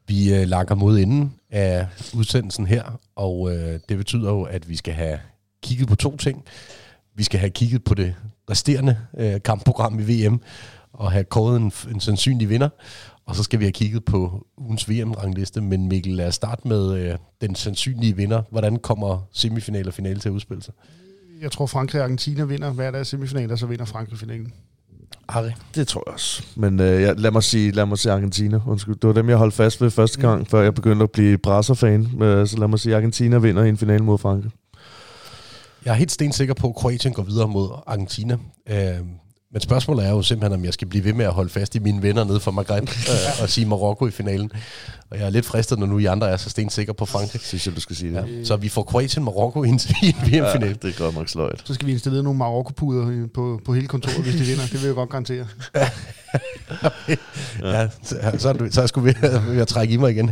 Vi uh, lakker mod enden af udsendelsen her, og uh, det betyder jo, at vi skal have kigget på to ting. Vi skal have kigget på det resterende øh, kampprogram i VM, og have kåret en, en sandsynlig vinder. Og så skal vi have kigget på ugens VM-rangliste. Men Mikkel, lad os starte med øh, den sandsynlige vinder. Hvordan kommer semifinal og finale til at udspille sig? Jeg tror, Frankrig og Argentina vinder hver dag semifinal, og så vinder Frankrig finalen. Harry? Det tror jeg også. Men øh, ja, lad, mig sige, lad mig sige Argentina. Undskyld. Det var dem, jeg holdt fast ved første gang, mm. før jeg begyndte at blive Brasser-fan. Øh, så lad mig sige, Argentina vinder i en finale mod Frankrig. Jeg er helt stensikker på, at Kroatien går videre mod Argentina. Øh, men spørgsmålet er jo simpelthen, om jeg skal blive ved med at holde fast i mine venner nede fra Maghreb øh, og sige Marokko i finalen. Og jeg er lidt fristet, når nu I andre er så stensikre på Frankrig. Synes jeg, du skal sige det. Ja. Så vi får Kroatien Marokko i en, i en VM-final. Ja, det er godt nok sløjt. Så skal vi installere nogle Marokko-puder på, på hele kontoret, hvis de vinder. Det vil jeg godt garantere. ja, så, er så skulle vi ved at trække i mig igen.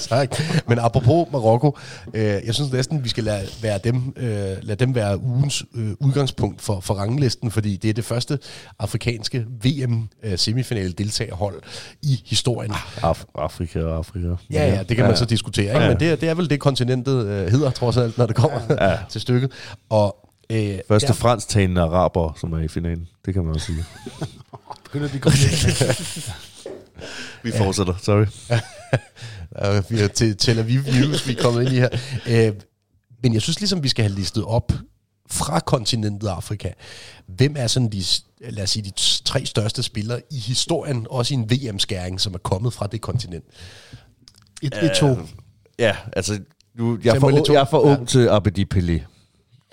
Men apropos Marokko, øh, jeg synes næsten, vi skal lade, være dem, øh, lade dem være ugens øh, udgangspunkt for, for ranglisten, fordi det er det første afrikanske VM-semifinale øh, deltagerhold i historien. Af, Afrika og Afrika. Ja, ja, det kan man så diskutere. Ikke? Ja. Men det, det er vel det, kontinentet øh, hedder, trods alt, når det kommer ja. til stykket. Og Øh, Første ja. fransktalende araber, som er i finalen. Det kan man også sige. Begynder de Vi fortsætter, sorry. ja, vi er til Tel Aviv News, vi er kommet ind i her. Øh, men jeg synes ligesom, vi skal have listet op fra kontinentet Afrika. Hvem er sådan de, lad os sige, de tre største spillere i historien, også i en VM-skæring, som er kommet fra det kontinent? Et, et to. Uh, ja, altså, nu, jeg, er for, jeg er for ung ja. til Abedi Pelé.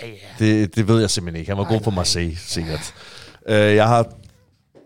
Ja. Det, det ved jeg simpelthen ikke. Han var nej, god for Marseille, sikkert. Uh, jeg har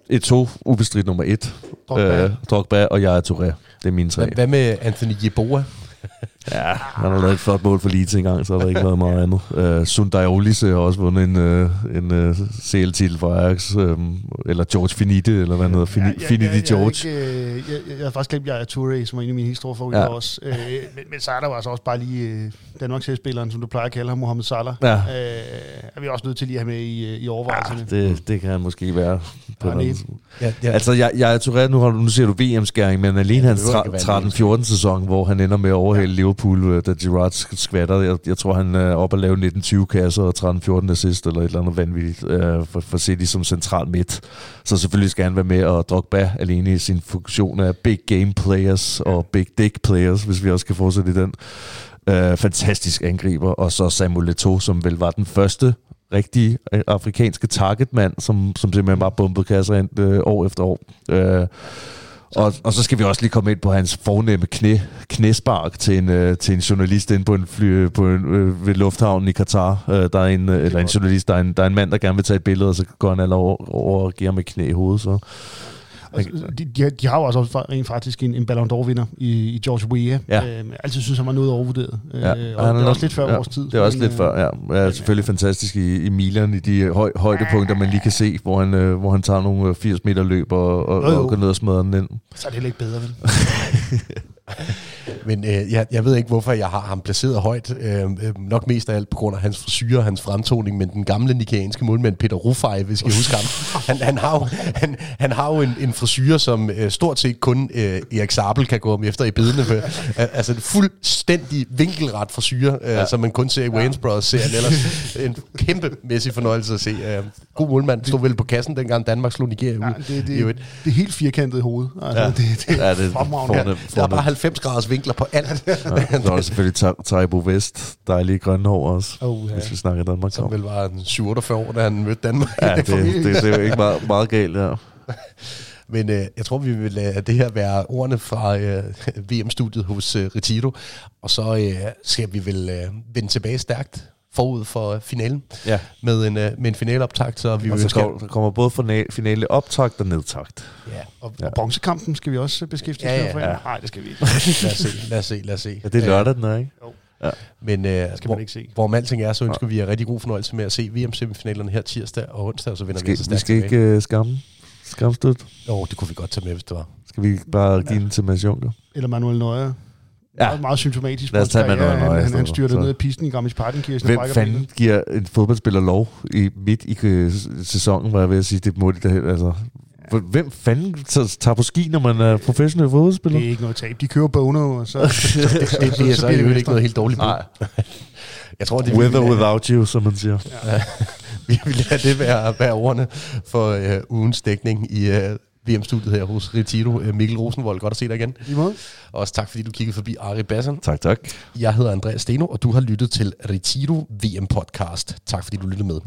et to ubestridt nummer et. Drogba. Uh, Drogba og jeg er Touré. Det er mine tre. Hvad med Anthony Jeboa? Ja, han har lavet et flot mål for Leeds engang, så har der ikke været meget andet. Uh, Sundai Olise har også vundet en, uh, en uh, CL-titel for Ajax, um, eller George Finite, eller hvad han hedder, Fini, Ja, ja, Finite ja, George. Jeg, jeg, jeg, jeg, jeg har faktisk glemt, at jeg er Touré, som er en af mine helt store favoritter Ja. også. Øh, men, men så er der jo altså også bare lige øh, Danmarks spilleren som du plejer at kalde ham, Mohamed Salah. Ja. Øh, er vi også nødt til lige at have med i, øh, i overvejelserne. Ja, det, det kan han måske være. På Ja, Ja, ja. Altså, jeg, jeg er Touré, nu, har, du- nu siger du VM-skæring, men alene Ja, hans behøver ikke være en 13-14-sæson, hvor han ender med at overhale ja. Liverpool, øh, da Gerrard sk- skvatter. Jeg, jeg tror, han er oppe at lave 19-20 kasser og 13-14 assist, eller et eller andet vanvittigt, øh, for, for City som central midt. Så selvfølgelig skal han være med, og Drogba alene i sin funktion af big game players og big dick players, hvis vi også kan fortsætte i den. Øh, fantastisk angriber. Og så Samuel Eto'o, som vel var den første rigtige øh, afrikanske targetmand, som, som simpelthen bare bombede kasser ind øh, år efter år. Øh, og, og så skal vi også lige komme ind på hans fornemme knæ, knæspark til en, øh, til en journalist inde på en fly, på en, øh, ved lufthavnen i Katar. Øh, der er en, øh, eller en journalist, der er en, der er en mand, der gerne vil tage et billede, og så går han alle over, over og giver ham et knæ i hovedet. Så. Altså, de, de, har- de har jo også rent faktisk en, en Ballon d'Or-vinder i, i George Weah. Ja. Øh, jeg altid synes, han var noget overvurderet. Ja, Øh, og han det er også lidt før ja, vores tid. Det er også men, lidt øh, før, ja. ja selvfølgelig fantastisk i, i Milan, i de høj, højdepunkter, man lige kan se, hvor han, øh, hvor han tager nogle øh, 80 meter løb og, og, Jo, jo. og går ned og smadrer den ind. Så er det heller ikke bedre, vel? Men øh, jeg, jeg ved ikke, hvorfor jeg har ham placeret højt. Øh, øh, nok mest af alt på grund af hans frisyr og hans fremtoning, men den gamle nigerianske målmand Peter Rufai, hvis I kan huske ham, han, han har jo, han, han har jo en, en frisyr, som øh, stort set kun øh, Erik Sabel kan gå om efter i bedene. For, øh, altså en fuldstændig vinkelret frisyr, øh, ja. som man kun ser i Wayne's Brothers-serien. Ellers en kæmpe mæssig fornøjelse at se. Øh, god målmand, stod vel på kassen, dengang Danmark slog Nigeria ud. Ja, det, det, det er helt firkantet i hovedet. Altså, Ja. det, det, Ja, det er fremragende. fornemt. Der er bare 90 graders vinkler på alt. Ja, er der selvfølgelig Ta- Taibo Vest, dejlige grønne hår også, Oh, ja. hvis vi snakker Danmark. Som vel var en 47 år, da han mødte Danmark. Ja, det, det, det, er jo ikke meget, meget galt, ja. Men øh, jeg tror, vi vil lade det her være ordene fra øh, VM-studiet hos øh, Retiro. Og så øh, skal vi vel øh, vende tilbage stærkt forud for øh, finalen ja. med en, øh, med en finaleoptakt. Så vi Og vil så kommer, der kommer både finale, finale optakt og nedtagt. Ja, Og, Ja. og bronzekampen skal vi også beskæftige os Ja, med. ja, for ja. Nej, det skal vi ikke. lad os se, lad os se, lad os se. Ja, det er lørdag, den er, ikke? Men øh, skal hvor, man ikke se. hvorom alting er, så ønsker vi jer rigtig god fornøjelse med at se VM-semifinalerne her tirsdag og onsdag, og så vender vi Skal, altså vi stærkt skal ikke uh, skamme, skamstøt. Jo, det kunne vi godt tage med, hvis det var. Skal vi bare give den til Mads Juncker? Eller Manuel Neuer. Ja. Ja. Meget, meget symptomatisk. Lad os tage Manuel. Neuer i Han, han stedet, styrter så. ned af pisten i Garmisch Partenkirchen. og Hvem fanden benet. giver en fodboldspiller lov i midt i øh, sæsonen, var jeg ved at sige, det må de da heller- altså. Hvem fanden tager på ski, når man er professionel fodboldspiller? Det er ikke noget tab. De kører Bono, og så... Det, det, det er så, bliver det ikke noget helt dårligt. Nej. Jeg tror, det With or without you, som man siger. Vi vil lade det være, være ordene for øh, ugens dækning i øh, VM-studiet her hos Retiro. Øh, Mikkel Rosenvold, godt at se dig igen. I måde. Og også tak, fordi du kiggede forbi Ari Bassan. Tak, tak. Jeg hedder Andreas Steno, og du har lyttet til Retiro VM-podcast. Tak, fordi du lyttede med.